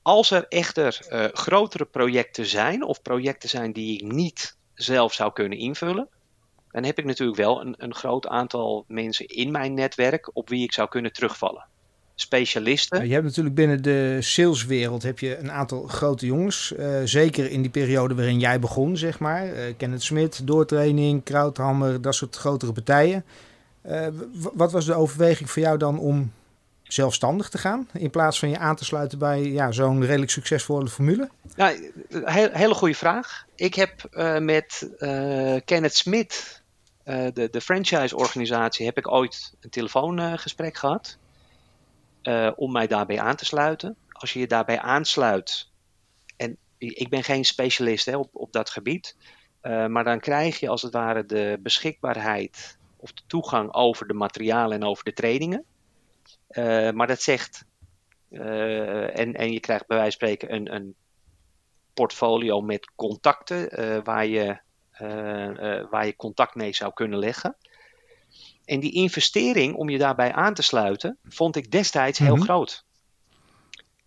Als er echter grotere projecten zijn of projecten zijn die ik niet zelf zou kunnen invullen, dan heb ik natuurlijk wel een, een groot aantal mensen in mijn netwerk op wie ik zou kunnen terugvallen specialisten. Je hebt natuurlijk binnen de saleswereld heb je een aantal grote jongens. Uh, zeker in die periode waarin jij begon, zeg maar. Uh, Kenneth Smit, Doortraining, Krauthammer, dat soort grotere partijen. Uh, wat was de overweging voor jou dan om zelfstandig te gaan? In plaats van je aan te sluiten bij ja, zo'n redelijk succesvolle formule? Ja, he hele goede vraag. Ik heb met Kenneth Smit, de, de franchise-organisatie, heb ik ooit een telefoongesprek gehad. Uh, om mij daarbij aan te sluiten. Als je je daarbij aansluit, en ik ben geen specialist hè, op, op dat gebied, uh, maar dan krijg je als het ware de beschikbaarheid of de toegang over de materialen en over de trainingen. Uh, maar dat zegt, en, en je krijgt bij wijze van spreken een, een portfolio met contacten waar, je, waar je contact mee zou kunnen leggen. En die investering om je daarbij aan te sluiten, vond ik destijds heel mhm. groot.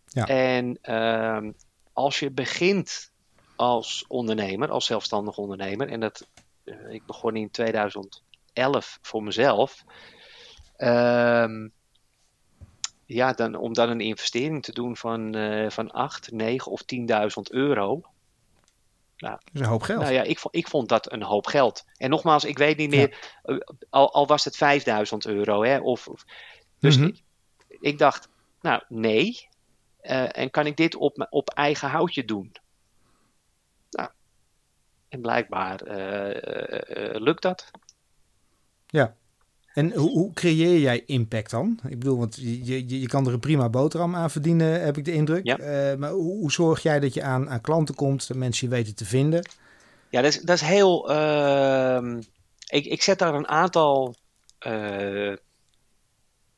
Ja. En uh, als je begint als ondernemer, als zelfstandig ondernemer, en dat, uh, ik begon in 2011 voor mezelf. Uh, ja, dan, om dan een investering te doen van, uh, van 8, 9 of 10.000 euro. Nou, dat is een hoop geld. Nou ja, ik, ik vond dat een hoop geld. En nogmaals, ik weet niet meer, ja. al, al, was het 5000 euro. Hè, of, of dus mm -hmm. ik, ik, dacht, nou nee. Uh, en kan ik dit op, op eigen houtje doen? Nou, en blijkbaar uh, uh, lukt dat. Ja. En hoe, hoe, creëer jij impact dan? Ik bedoel, want je, je, je kan er een prima boterham aan verdienen, heb ik de indruk. Ja. Uh, maar hoe, hoe, zorg jij dat je aan, aan klanten komt, dat mensen je weten te vinden? Ja, dat is, dat is heel. Uh, ik, ik zet daar een aantal uh,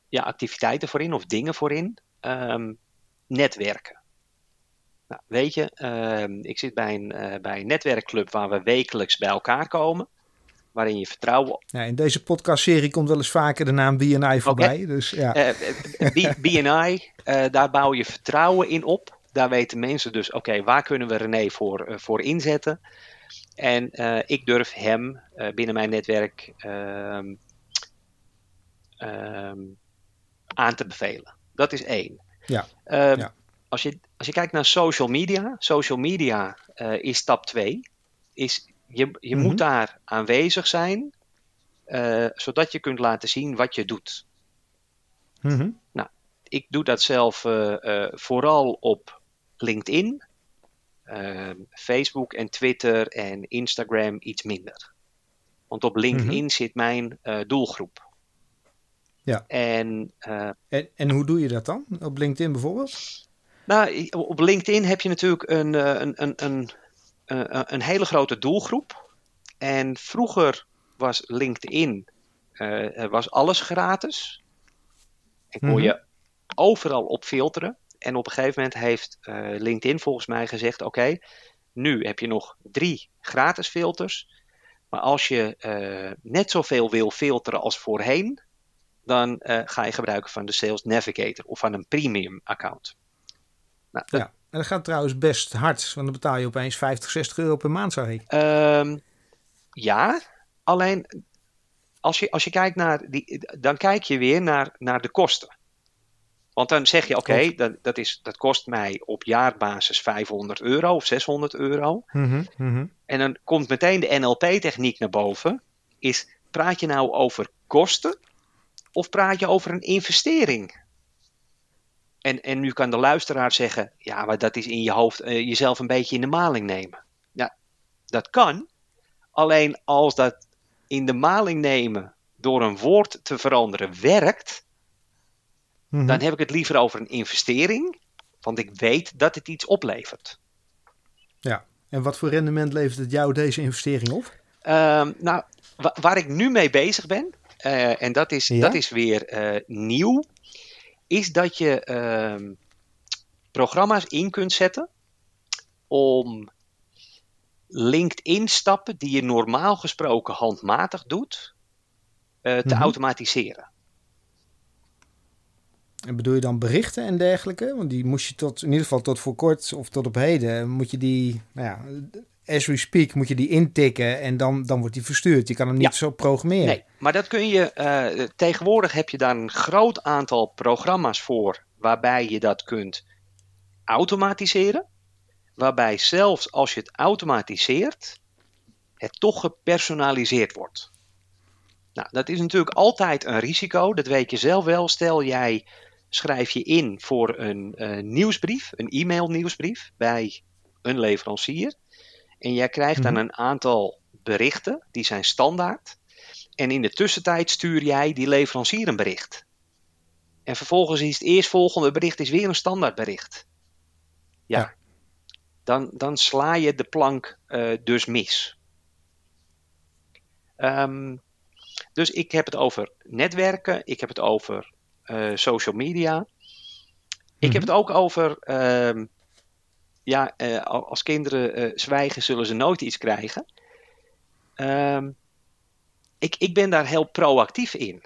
ja, activiteiten voor in of dingen voor in. Um, netwerken. Nou, weet je, ehm, ik zit bij een, bij een netwerkclub waar we wekelijks bij elkaar komen waarin je vertrouwen. Ja, in deze podcastserie komt wel eens vaker de naam BNI voorbij. Okay. Dus, ja. Uh, BNI, uh, daar bouw je vertrouwen in op. Daar weten mensen dus, oké, waar kunnen we René voor, uh, voor inzetten? En ik durf hem binnen mijn netwerk ehm, ehm, aan te bevelen. Dat is één. Ja. Um, ja. Als, je, als je kijkt naar social media, social media is stap twee. Is je, je mm -hmm. moet daar aanwezig zijn, uh, zodat je kunt laten zien wat je doet. Mm -hmm. Nou, ik doe dat zelf uh, uh, vooral op LinkedIn, Facebook en Twitter en Instagram iets minder. Want op LinkedIn mm -hmm. zit mijn doelgroep. Ja. En, en, en hoe doe je dat dan? Op LinkedIn bijvoorbeeld? Nou, op LinkedIn heb je natuurlijk een, een, een, een uh, een hele grote doelgroep. En vroeger was LinkedIn uh, was alles gratis. En kon mm -hmm. je overal op filteren. En op een gegeven moment heeft uh, LinkedIn volgens mij gezegd: Oké, okay, nu heb je nog drie gratis filters. Maar als je net zoveel wil filteren als voorheen, dan ga je gebruiken van de Sales Navigator of van een premium account. Nou, ja. En dat gaat trouwens best hard, want dan betaal je opeens 50, 60 euro per maand, zag ik. Um, ja, alleen als je, als je kijkt naar die, dan kijk je weer naar, naar de kosten. Want dan zeg je, oké, okay, dat, dat, is, dat kost mij op jaarbasis 500 euro of 600 euro. Mm -hmm, mm -hmm. En dan komt meteen de NLP-techniek naar boven. Is, praat je nou over kosten of praat je over een investering? En, en nu kan de luisteraar zeggen, ja, maar dat is in je hoofd uh, jezelf een beetje in de maling nemen. Ja, dat kan. Alleen als dat in de maling nemen door een woord te veranderen werkt, mm -hmm. dan heb ik het liever over een investering, want ik weet dat het iets oplevert. Ja, en wat voor rendement levert het jou deze investering op? Uh, nou, wa waar ik nu mee bezig ben, uh, en dat is, ja? dat is weer uh, nieuw is dat je uh, programma's in kunt zetten om LinkedIn-stappen die je normaal gesproken handmatig doet, eh, te Mhm. automatiseren. En bedoel je dan berichten en dergelijke? Want die moest je tot, in ieder geval tot voor kort of tot op heden, moet je die, nou ja, as we speak, moet je die intikken en dan, dan wordt die verstuurd. Je kan hem niet Ja. zo programmeren. Nee, maar dat kun je. eh, tegenwoordig heb je daar een groot aantal programma's voor waarbij je dat kunt automatiseren. Waarbij zelfs als je het automatiseert, het toch gepersonaliseerd wordt. Nou, dat is natuurlijk altijd een risico, dat weet je zelf wel. Stel jij schrijf je in voor een eh, nieuwsbrief, een e-mail nieuwsbrief bij een leverancier. En jij krijgt dan Mhm. een aantal berichten, die zijn standaard. En in de tussentijd stuur jij die leverancier een bericht. En vervolgens is het eerstvolgende bericht is weer een standaard bericht. Ja. Ja. Dan, dan sla je de plank eh, dus mis. Ehm, dus ik heb het over netwerken, ik heb het over eh, social media. Ik heb Mhm. het ook over, ehm, ja, eh, al- als kinderen eh, zwijgen zullen ze nooit iets krijgen. Ehm, ik, ik ben daar heel proactief in.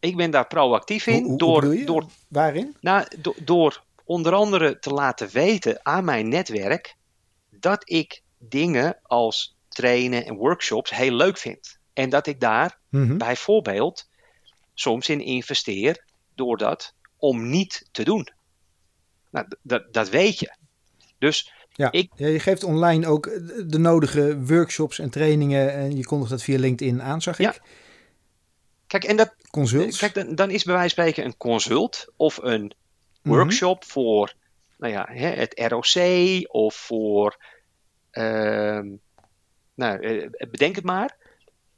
Ik ben daar proactief in Hoe- hoe- hoe door, door, Waarin? nou, do- door onder andere te laten weten aan mijn netwerk dat ik dingen als trainen en workshops heel leuk vind. En dat ik daar Mhm. bijvoorbeeld soms in investeer door dat om niet te doen. Nou, dat, dat weet je. Dus Ja. Ik- ja, je geeft online ook de nodige workshops en trainingen en je kondigt dat via LinkedIn aan, zag Ja. ik. kijk, en dat, Consults. kijk dan, dan is bij wijze van spreken een consult of een Mhm. workshop voor nou ja, hè, het ROC of voor, ehm, nou, eh, bedenk het maar.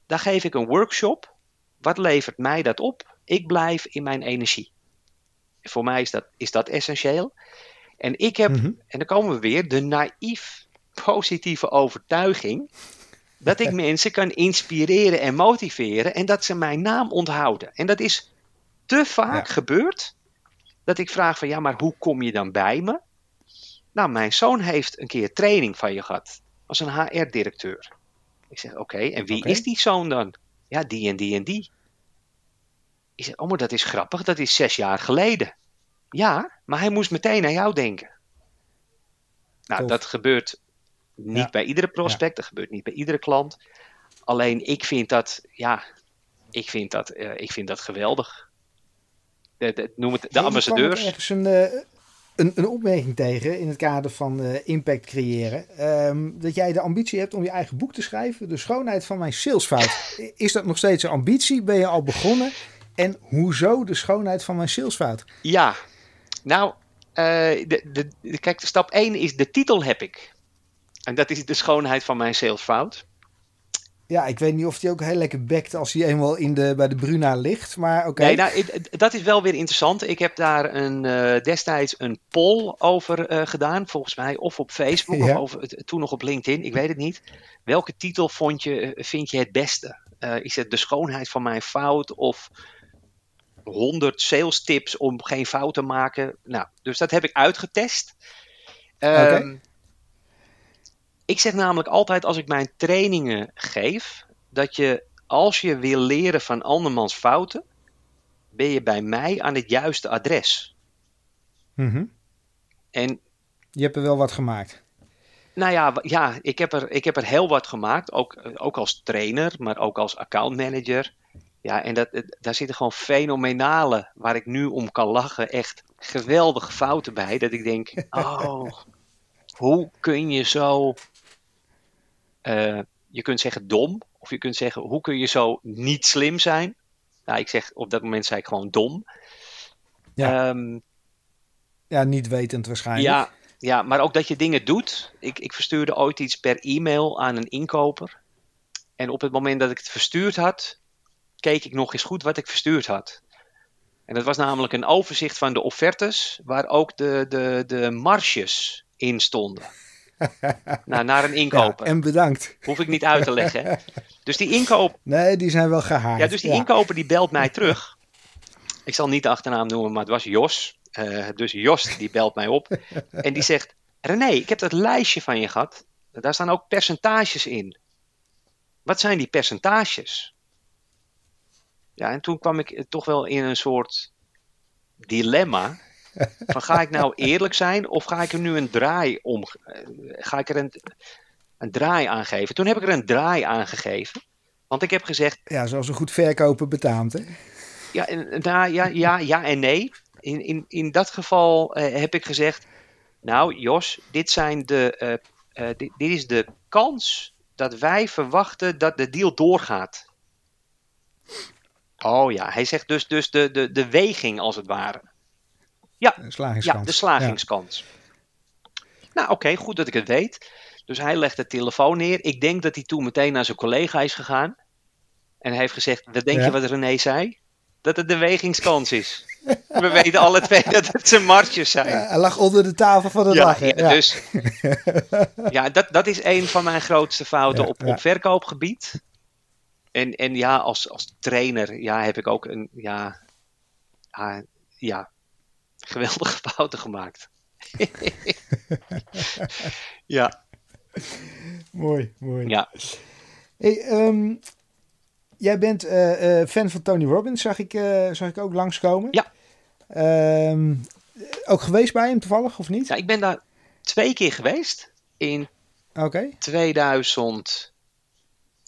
Daar geef ik een workshop. Wat levert mij dat op? Ik blijf in mijn energie. Voor mij is dat, is dat essentieel. En ik heb, Mhm. en dan komen we weer, de naïef positieve overtuiging dat ik mensen kan inspireren en motiveren en dat ze mijn naam onthouden. En dat is te vaak Ja. gebeurd dat ik vraag van ja, maar hoe kom je dan bij me? Nou, mijn zoon heeft een keer training van je gehad als een HR-directeur. Ik zeg oké, en wie is die zoon dan? Ja, die en die en die. Ik zeg, oh, maar dat is grappig, dat is zes jaar geleden. Ja, maar hij moest meteen aan jou denken. Nou, Tof. dat gebeurt niet Ja. bij iedere prospect, dat gebeurt niet bij iedere klant. Alleen ik vind dat, ja, ik vind dat, eh, ik vind dat geweldig. De, de- noem het de ambassadeurs. ik ergens een, eh, een, een opmerking tegen in het kader van eh, impact creëren. Ehm, dat jij de ambitie hebt om je eigen boek te schrijven. De schoonheid van mijn salesfout. Is dat nog steeds een ambitie? Ben je al begonnen? En hoezo de schoonheid van mijn salesfout? Ja, nou, eh, de, de, de- kijk, stap 1 is de titel heb ik. En dat is de schoonheid van mijn salesfout. Ja, ik weet niet of die ook heel lekker bekt als die eenmaal in de, bij de Bruna ligt. Maar oké. Nee, nou, dat is wel weer interessant. Ik heb daar een, eh, destijds een poll over eh, gedaan, volgens mij, of op Facebook Ja. of over, toen nog op LinkedIn, ik weet het niet. Welke titel vond je, vind je het beste? Is het de schoonheid van mijn fout of 100 sales tips om geen fout te maken? Nou, dus dat heb ik uitgetest. Ehm, Ik zeg namelijk altijd als ik mijn trainingen geef, dat je als je wil leren van andermans fouten, ben je bij mij aan het juiste adres. Mhm. En Je hebt er wel wat gemaakt. nou ja, ja ik, heb er, ik heb er heel wat gemaakt, ook, ook als trainer, maar ook als accountmanager. Ja, en dat, daar zitten gewoon fenomenale, waar ik nu om kan lachen, echt geweldige fouten bij. Dat ik denk, oh, hoe kun je zo, eh, je kunt zeggen dom, of je kunt zeggen, hoe kun je zo niet slim zijn? Nou, ik zeg, op dat moment zei ik gewoon dom. Ja. Ehm, Ja, niet wetend waarschijnlijk. ja, ja, maar ook dat je dingen doet. Ik, ik verstuurde ooit iets per e-mail aan een inkoper. En op het moment dat ik het verstuurd had, keek ik nog eens goed wat ik verstuurd had. En dat was namelijk een overzicht van de offertes, waar ook de, de, de marges in stonden. nou, naar een Ja, inkoper. en bedankt. Hoef ik niet uit te leggen. Dus die inkoop, Nee, die zijn wel gehaald. ja, dus die inkoper die belt mij terug. Ik zal niet de achternaam noemen, maar het was Jos. Eh, dus Jos die belt mij op. En die zegt: René, ik heb dat lijstje van je gehad. daar staan ook percentages in. Wat zijn die percentages? Ja, en toen kwam ik toch wel in een soort dilemma. Van ga ik nou eerlijk zijn of ga ik er nu een draai om? eh, Ga ik er een, een draai aan geven? Toen heb ik er een draai aan gegeven. Want ik heb gezegd, Ja, zoals een goed verkoper betaamt, hè? ja, en- nou, ja, ja, ja en nee. In, in, in dat geval eh, heb ik gezegd, nou Jos, dit, zijn de, eh, eh, dit, dit is de kans dat wij verwachten dat de deal doorgaat. Oh ja, hij zegt dus, dus de, de, de weging als het ware. Een slagingskans. Ja, de slagingskans. Nou, oké, goed dat ik het weet. Dus hij legt de telefoon neer. Ik denk dat hij toen meteen naar zijn collega is gegaan. En hij heeft gezegd: Wat denk Ja. je wat René zei? Dat het de wegingskans is. We weten alle twee dat het zijn marges zijn. Ja, hij lag onder de tafel van het Ja, lachen. ja, Ja, dus ja, dat, dat is een van mijn grootste fouten Ja, op, ja. op verkoopgebied. En, en ja, als, als trainer ja, heb ik ook een ja, ah, ja, geweldige fouten gemaakt. ja, Mooi, mooi. ja, Hey, ehm, jij bent eh, eh, fan van Tony Robbins, zag ik, eh, zag ik ook langskomen. Ja. Ehm, ook geweest bij hem toevallig, of niet? ja, ik ben daar twee keer geweest. In Oké. 2001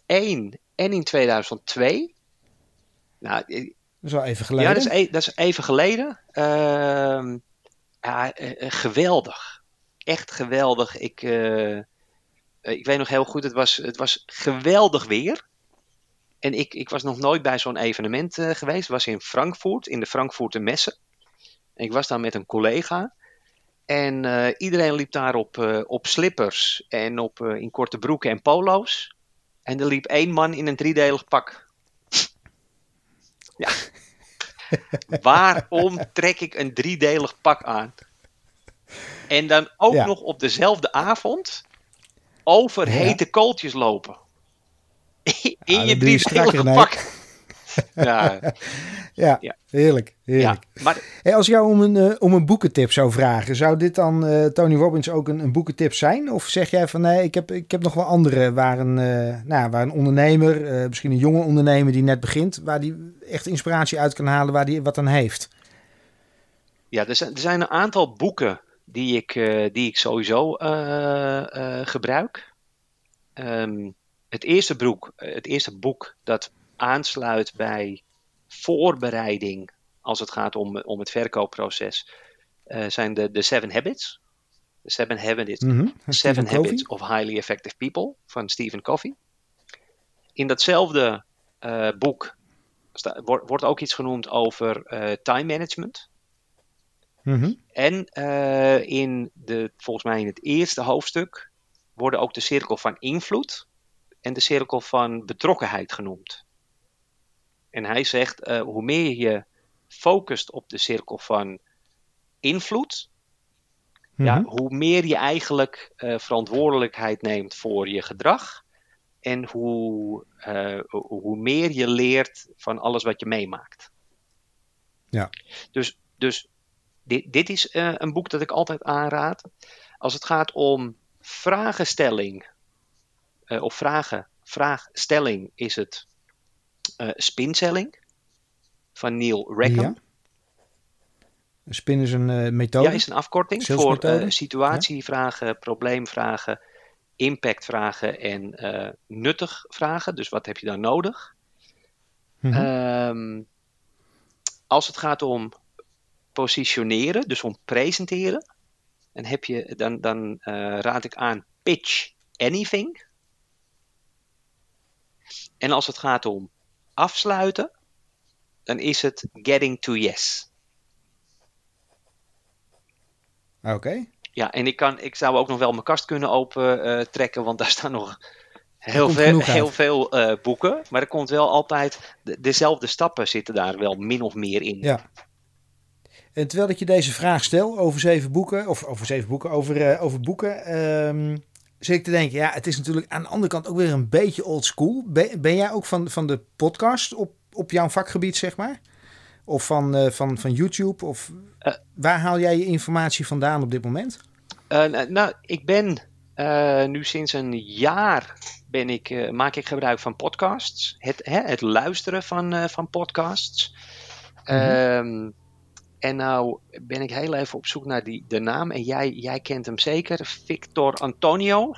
en in 2002. Nou, Dat is wel even geleden. Ja, dat is, e- dat is even geleden. Ehm, ja, eh, eh, geweldig. Echt geweldig. Ik, eh, ik weet nog heel goed, het was, het was geweldig weer. En ik, ik was nog nooit bij zo'n evenement geweest. Het was in Frankfurt, in de Frankfurter Messe. En ik was daar met een collega. En iedereen liep daar op, op slippers en op, in korte broeken en polo's. En er liep één man in een driedelig pak. Ja. Waarom trek ik een driedelig pak aan? En dan ook Ja. nog op dezelfde avond over Ja. hete kooltjes lopen. In je driedelige pak. Ja, Ja, Ja. heerlijk. ja, heerlijk. maar Hey, als jou om een, eh, om een boekentip zou vragen, zou dit dan eh, Tony Robbins ook een, een boekentip zijn? Of zeg jij van nee, ik heb, ik heb nog wel andere waar een, eh, nou, waar een ondernemer, misschien een jonge ondernemer die net begint, waar die echt inspiratie uit kan halen, waar die wat aan heeft? Ja, er zijn, er zijn een aantal boeken die ik, die ik sowieso gebruik. Ehm, het, eerste boek, het eerste boek dat aansluit bij voorbereiding als het gaat om, om het verkoopproces eh, zijn de, de Seven Habits. De Seven Habits, Mhm. Seven? Habits of Highly Effective People van Stephen Covey. In datzelfde eh, boek wordt, wordt ook iets genoemd over eh, time management. Mhm. En in de, volgens mij in het eerste hoofdstuk worden ook de cirkel van invloed en de cirkel van betrokkenheid genoemd. En hij zegt, eh, hoe meer je focust op de cirkel van invloed, ja, Mhm. hoe meer je eigenlijk eh, verantwoordelijkheid neemt voor je gedrag. En hoe, eh, hoe meer je leert van alles wat je meemaakt. Ja. Dus, dus dit, dit is een boek dat ik altijd aanraad. Als het gaat om vragenstelling, of vragen, vraagstelling, is het spinselling van Neil Rackham. Ja. Spin is een eh, methode. Ja, is een afkorting voor eh, situatievragen, probleemvragen, impactvragen en eh, nuttig vragen. Dus wat heb je dan nodig? Mhm. Ehm, als het gaat om positioneren, dus om presenteren, dan, heb je, dan, dan eh, raad ik aan pitch anything. En als het gaat om afsluiten, dan is het getting to yes. Oké. Ja, en ik, kan, ik zou ook nog wel mijn kast kunnen open eh, trekken, want daar staan nog heel veel, uit. heel veel eh, boeken. Maar er komt wel altijd, de, dezelfde stappen zitten daar wel min of meer in. Ja. En terwijl ik je deze vraag stel over zeven boeken, of over zeven boeken, over, eh, over boeken, ehm, zit ik te denken, ja, het is natuurlijk aan de andere kant ook weer een beetje old school. Ben, ben jij ook van, van de podcast op, op jouw vakgebied, zeg maar? Of van, eh, van, van YouTube? Of Eh. waar haal jij je informatie vandaan op dit moment? Eh, nou, ik ben nu sinds een jaar ben ik, maak ik gebruik van podcasts. Het, hè, het luisteren van, van podcasts. Ehm, en nou ben ik heel even op zoek naar die, de naam. En jij, jij kent hem zeker. Victor Antonio.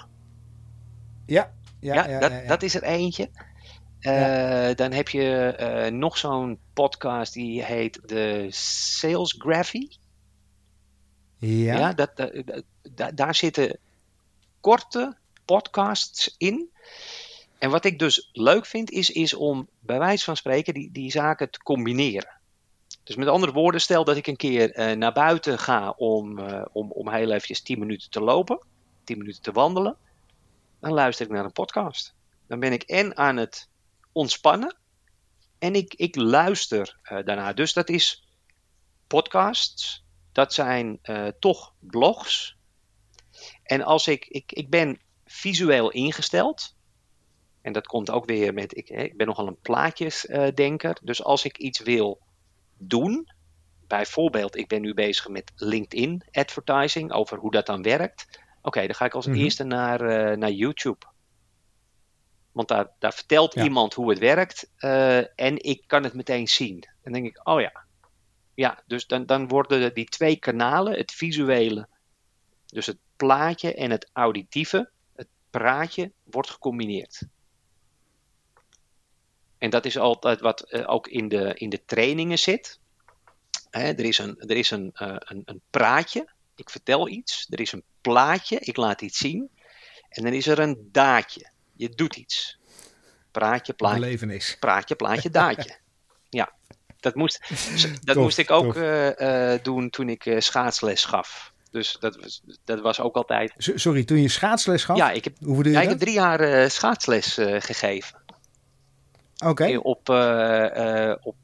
Ja, Ja, ja, ja, dat, ja, ja. dat is er eentje. Eh, Dan heb je eh, nog zo'n podcast die heet de Sales Graphy. Ja. Ja, dat, dat- dat- da- daar zitten korte podcasts in. En wat ik dus leuk vind, is, is om bij wijze van spreken die, die zaken te combineren. Dus met andere woorden, stel dat ik een keer eh, naar buiten ga om, eh, om, om heel eventjes 10 minuten te lopen, 10 minuten te wandelen. Dan luister ik naar een podcast. Dan ben ik en aan het ontspannen en ik, ik luister eh, daarna. Dus dat is podcasts, dat zijn toch blogs. En als ik, ik, ik ben visueel ingesteld. En dat komt ook weer met, ik, ik ben nogal een plaatjesdenker. dus als ik iets wil doen, bijvoorbeeld ik ben nu bezig met LinkedIn advertising, over hoe dat dan werkt. Oké, dan ga ik als Mhm. eerste naar, eh, naar YouTube. Want daar, daar vertelt Ja. iemand hoe het werkt eh, en ik kan het meteen zien. Dan denk ik, oh ja. Ja, dus dan, dan worden die twee kanalen, het visuele, dus het plaatje en het auditieve, het praatje, wordt gecombineerd. En dat is altijd wat eh, ook in de, in de trainingen zit. Hè, er is, een, er is een, eh, een, een praatje, ik vertel iets. Er is een plaatje, ik laat iets zien. En dan is er een daadje, je doet iets. Praatje, plaatje, Belevenis. praatje, plaatje, daadje. ja, dat moest, dat Tof, moest ik ook eh, doen toen ik schaatsles gaf. Dus dat was, dat was ook altijd. S- Sorry, toen je schaatsles gaf? Ja, ik heb, ja, ik heb drie jaar schaatsles gegeven. Eh, Op, eh, op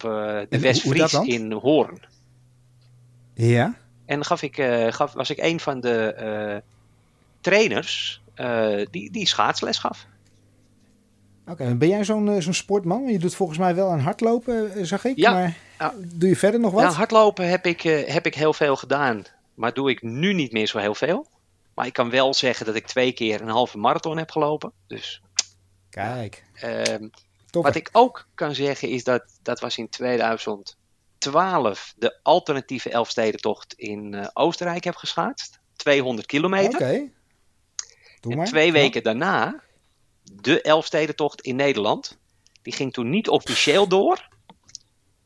de Westfries in Hoorn. Ja. En gaf ik, gaf, was ik een van de trainers die, die schaatsles gaf. Oké, ben jij zo'n zo'n sportman? Je doet volgens mij wel aan hardlopen, zag ik. Ja. Maar doe je verder nog wat? Ja, hardlopen heb ik, heb ik heel veel gedaan, maar doe ik nu niet meer zo heel veel. Maar ik kan wel zeggen dat ik twee keer een halve marathon heb gelopen. Dus Kijk, ehm, wat ik ook kan zeggen is dat dat was in 2012 de alternatieve Elfstedentocht in eh, Oostenrijk heb geschaatst. 200 kilometer. Oké. Doe En maar. twee Ja. weken daarna de Elfstedentocht in Nederland. Die ging toen niet officieel door.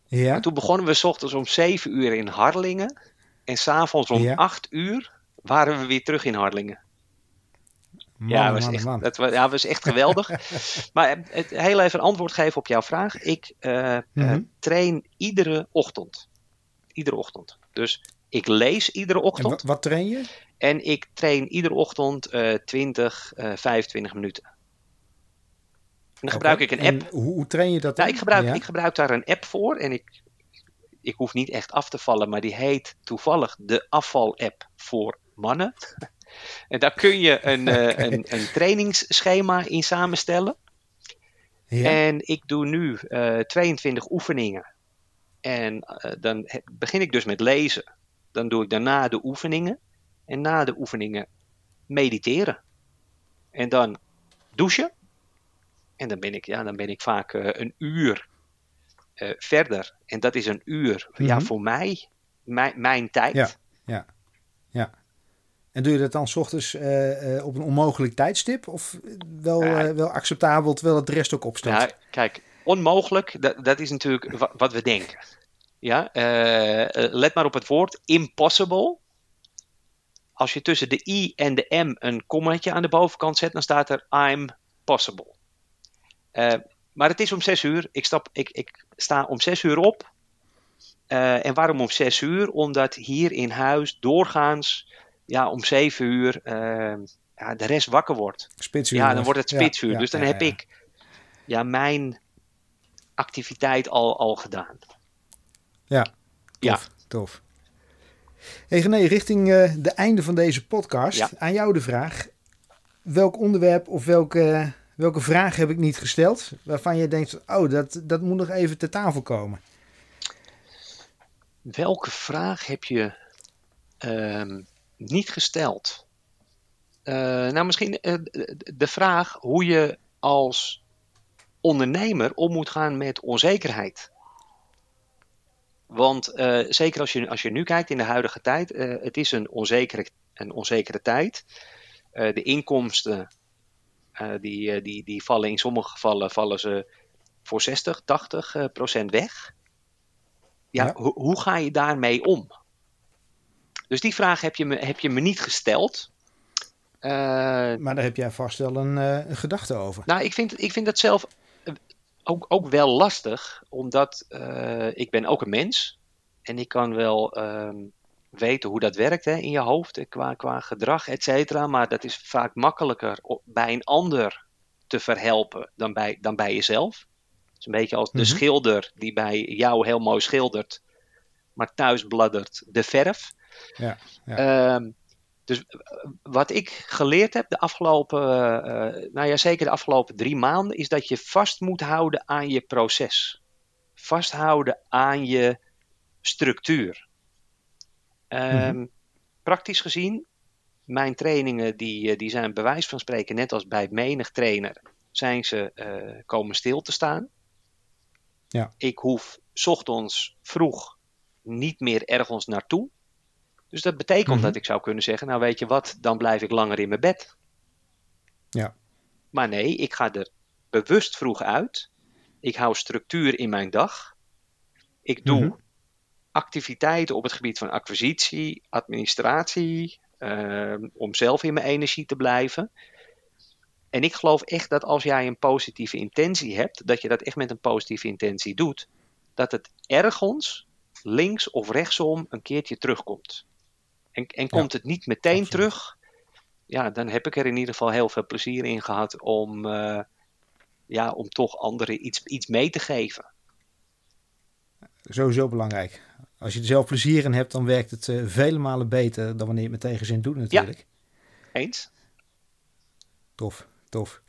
Ja. Toen begonnen we 's ochtends om 7 uur in Harlingen. En s'avonds om Ja. 8 uur waren we weer terug in Harlingen. Man, ja, was man, echt, man. dat was, ja, was echt geweldig. maar het, heel even een antwoord geven op jouw vraag. Ik eh, eh, Mhm. train iedere ochtend. Iedere ochtend. Dus ik lees iedere En ochtend. wat, wat train je? En ik train iedere ochtend eh 20, eh 25 minuten. En dan gebruik ik een En app. hoe, hoe train je dat Nou, dan? ik, gebruik, Ja. ik gebruik daar een app voor. En ik, ik hoef niet echt af te vallen, maar die heet toevallig de afval-app voor mannen. En daar kun je een, eh, een, een trainingsschema in samenstellen. Ja. En ik doe nu eh 22 oefeningen. En eh, dan he- begin ik dus met lezen. Dan doe ik daarna de oefeningen. En na de oefeningen mediteren. En dan douchen. En dan ben ik, ja, dan ben ik vaak eh, een uur eh, verder. En dat is een uur, ja, Mhm. voor mij, mijn, mijn tijd. Ja. En doe je dat dan 's ochtends eh, eh, op een onmogelijk tijdstip? Of wel, eh, wel acceptabel terwijl het de rest ook opstaat? Ja, kijk, onmogelijk, dat, dat is natuurlijk wa- wat we denken. Ja, let maar op het woord impossible. Als je tussen de i en de m een kommaatje aan de bovenkant zet, dan staat er I'm possible. Maar het is om 6 uur. Ik, stap, ik, ik sta om 6 uur op. En waarom om 6 uur? Omdat hier in huis doorgaans ja, om 7 uur eh, ja, de rest wakker wordt. Spitsuur. Ja, dan wordt het spitsuur. dus dan heb ik ja, mijn activiteit al, al gedaan. Ja, Ja. tof. tof. Hey René, richting eh, de einde van deze podcast. Ja. Aan jou de vraag. Welk onderwerp of welke, welke vraag heb ik niet gesteld? Waarvan je denkt, oh, dat, dat moet nog even ter tafel komen. Welke vraag heb je ehm, niet gesteld? Uh, nou, misschien uh, de vraag hoe je als ondernemer om moet gaan met onzekerheid. Want uh, zeker als je, als je nu kijkt in de huidige tijd, het is een onzekere, een onzekere tijd. de inkomsten die, die, die vallen in sommige gevallen vallen ze voor 60, 80 procent weg. Ja, ja. Ho hoe ga je daarmee om? Dus die vraag heb je me, heb je me niet gesteld. Uh, maar daar heb jij vast wel een, uh, een, gedachte over. Nou, ik vind, ik vind dat zelf ook, ook wel lastig, omdat uh, ik ben ook een mens. En ik kan wel um, weten hoe dat werkt hè, in je hoofd, qua, qua gedrag, et cetera. Maar dat is vaak makkelijker bij een ander te verhelpen dan bij, dan bij jezelf. Het is een beetje als de mm -hmm. schilder die bij jou heel mooi schildert, maar thuis bladdert de verf. Ja, ja. Um, dus wat ik geleerd heb de afgelopen, uh, nou ja, zeker de afgelopen drie maanden, is dat je vast moet houden aan je proces. Vasthouden aan je structuur. Um, mm-hmm. Praktisch gezien, mijn trainingen die, die zijn bewijs van spreken, net als bij menig trainer, zijn ze uh, komen stil te staan. Ja. Ik hoef ochtends vroeg niet meer ergens naartoe. Dus dat betekent mm -hmm. dat ik zou kunnen zeggen, nou weet je wat, dan blijf ik langer in mijn bed. Ja. Maar nee, ik ga er bewust vroeg uit. Ik hou structuur in mijn dag. Ik doe mm -hmm. activiteiten op het gebied van acquisitie, administratie, uh, om zelf in mijn energie te blijven. En ik geloof echt dat als jij een positieve intentie hebt, dat je dat echt met een positieve intentie doet, dat het ergens links of rechtsom een keertje terugkomt. En, en komt ja, het niet meteen absoluut. terug, ja, dan heb ik er in ieder geval heel veel plezier in gehad om, uh, ja, om toch anderen iets, iets mee te geven. Sowieso belangrijk. Als je er zelf plezier in hebt, dan werkt het uh, vele malen beter dan wanneer je het met tegenzin doet natuurlijk. Ja, eens. Tof, tof.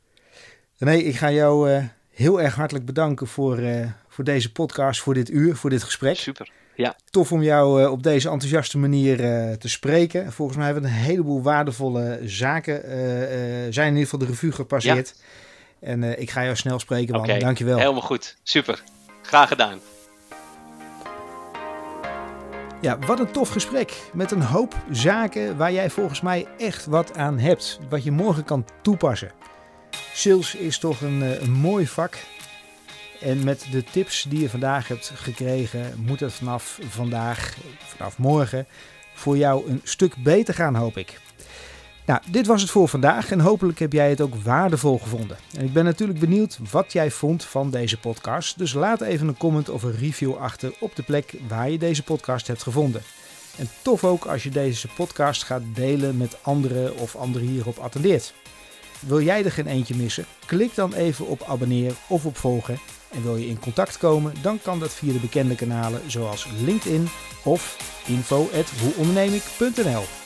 Nee, ik ga jou uh, heel erg hartelijk bedanken voor, voor deze podcast, voor dit uur, voor dit gesprek. Super. Ja. Tof om jou uh, op deze enthousiaste manier uh, te spreken. Volgens mij hebben we een heleboel waardevolle zaken uh, zijn in ieder geval de revue gepasseerd. Ja. En ik ga jou snel spreken, man. Okay. Dankjewel. Helemaal goed. Super. Graag gedaan. Ja, wat een tof gesprek. Met een hoop zaken waar jij volgens mij echt wat aan hebt. Wat je morgen kan toepassen. Sales is toch een, een mooi vak. En met de tips die je vandaag hebt gekregen, moet het vanaf vandaag, vanaf morgen, voor jou een stuk beter gaan, hoop ik. Nou, dit was het voor vandaag en hopelijk heb jij het ook waardevol gevonden. En ik ben natuurlijk benieuwd wat jij vond van deze podcast. Dus laat even een comment of een review achter op de plek waar je deze podcast hebt gevonden. En tof ook als je deze podcast gaat delen met anderen of anderen hierop attendeert. Wil jij er geen eentje missen? Klik dan even op abonneer of op volgen. En wil je in contact komen, dan kan dat via de bekende kanalen zoals LinkedIn of info@hoeondernemik.nl.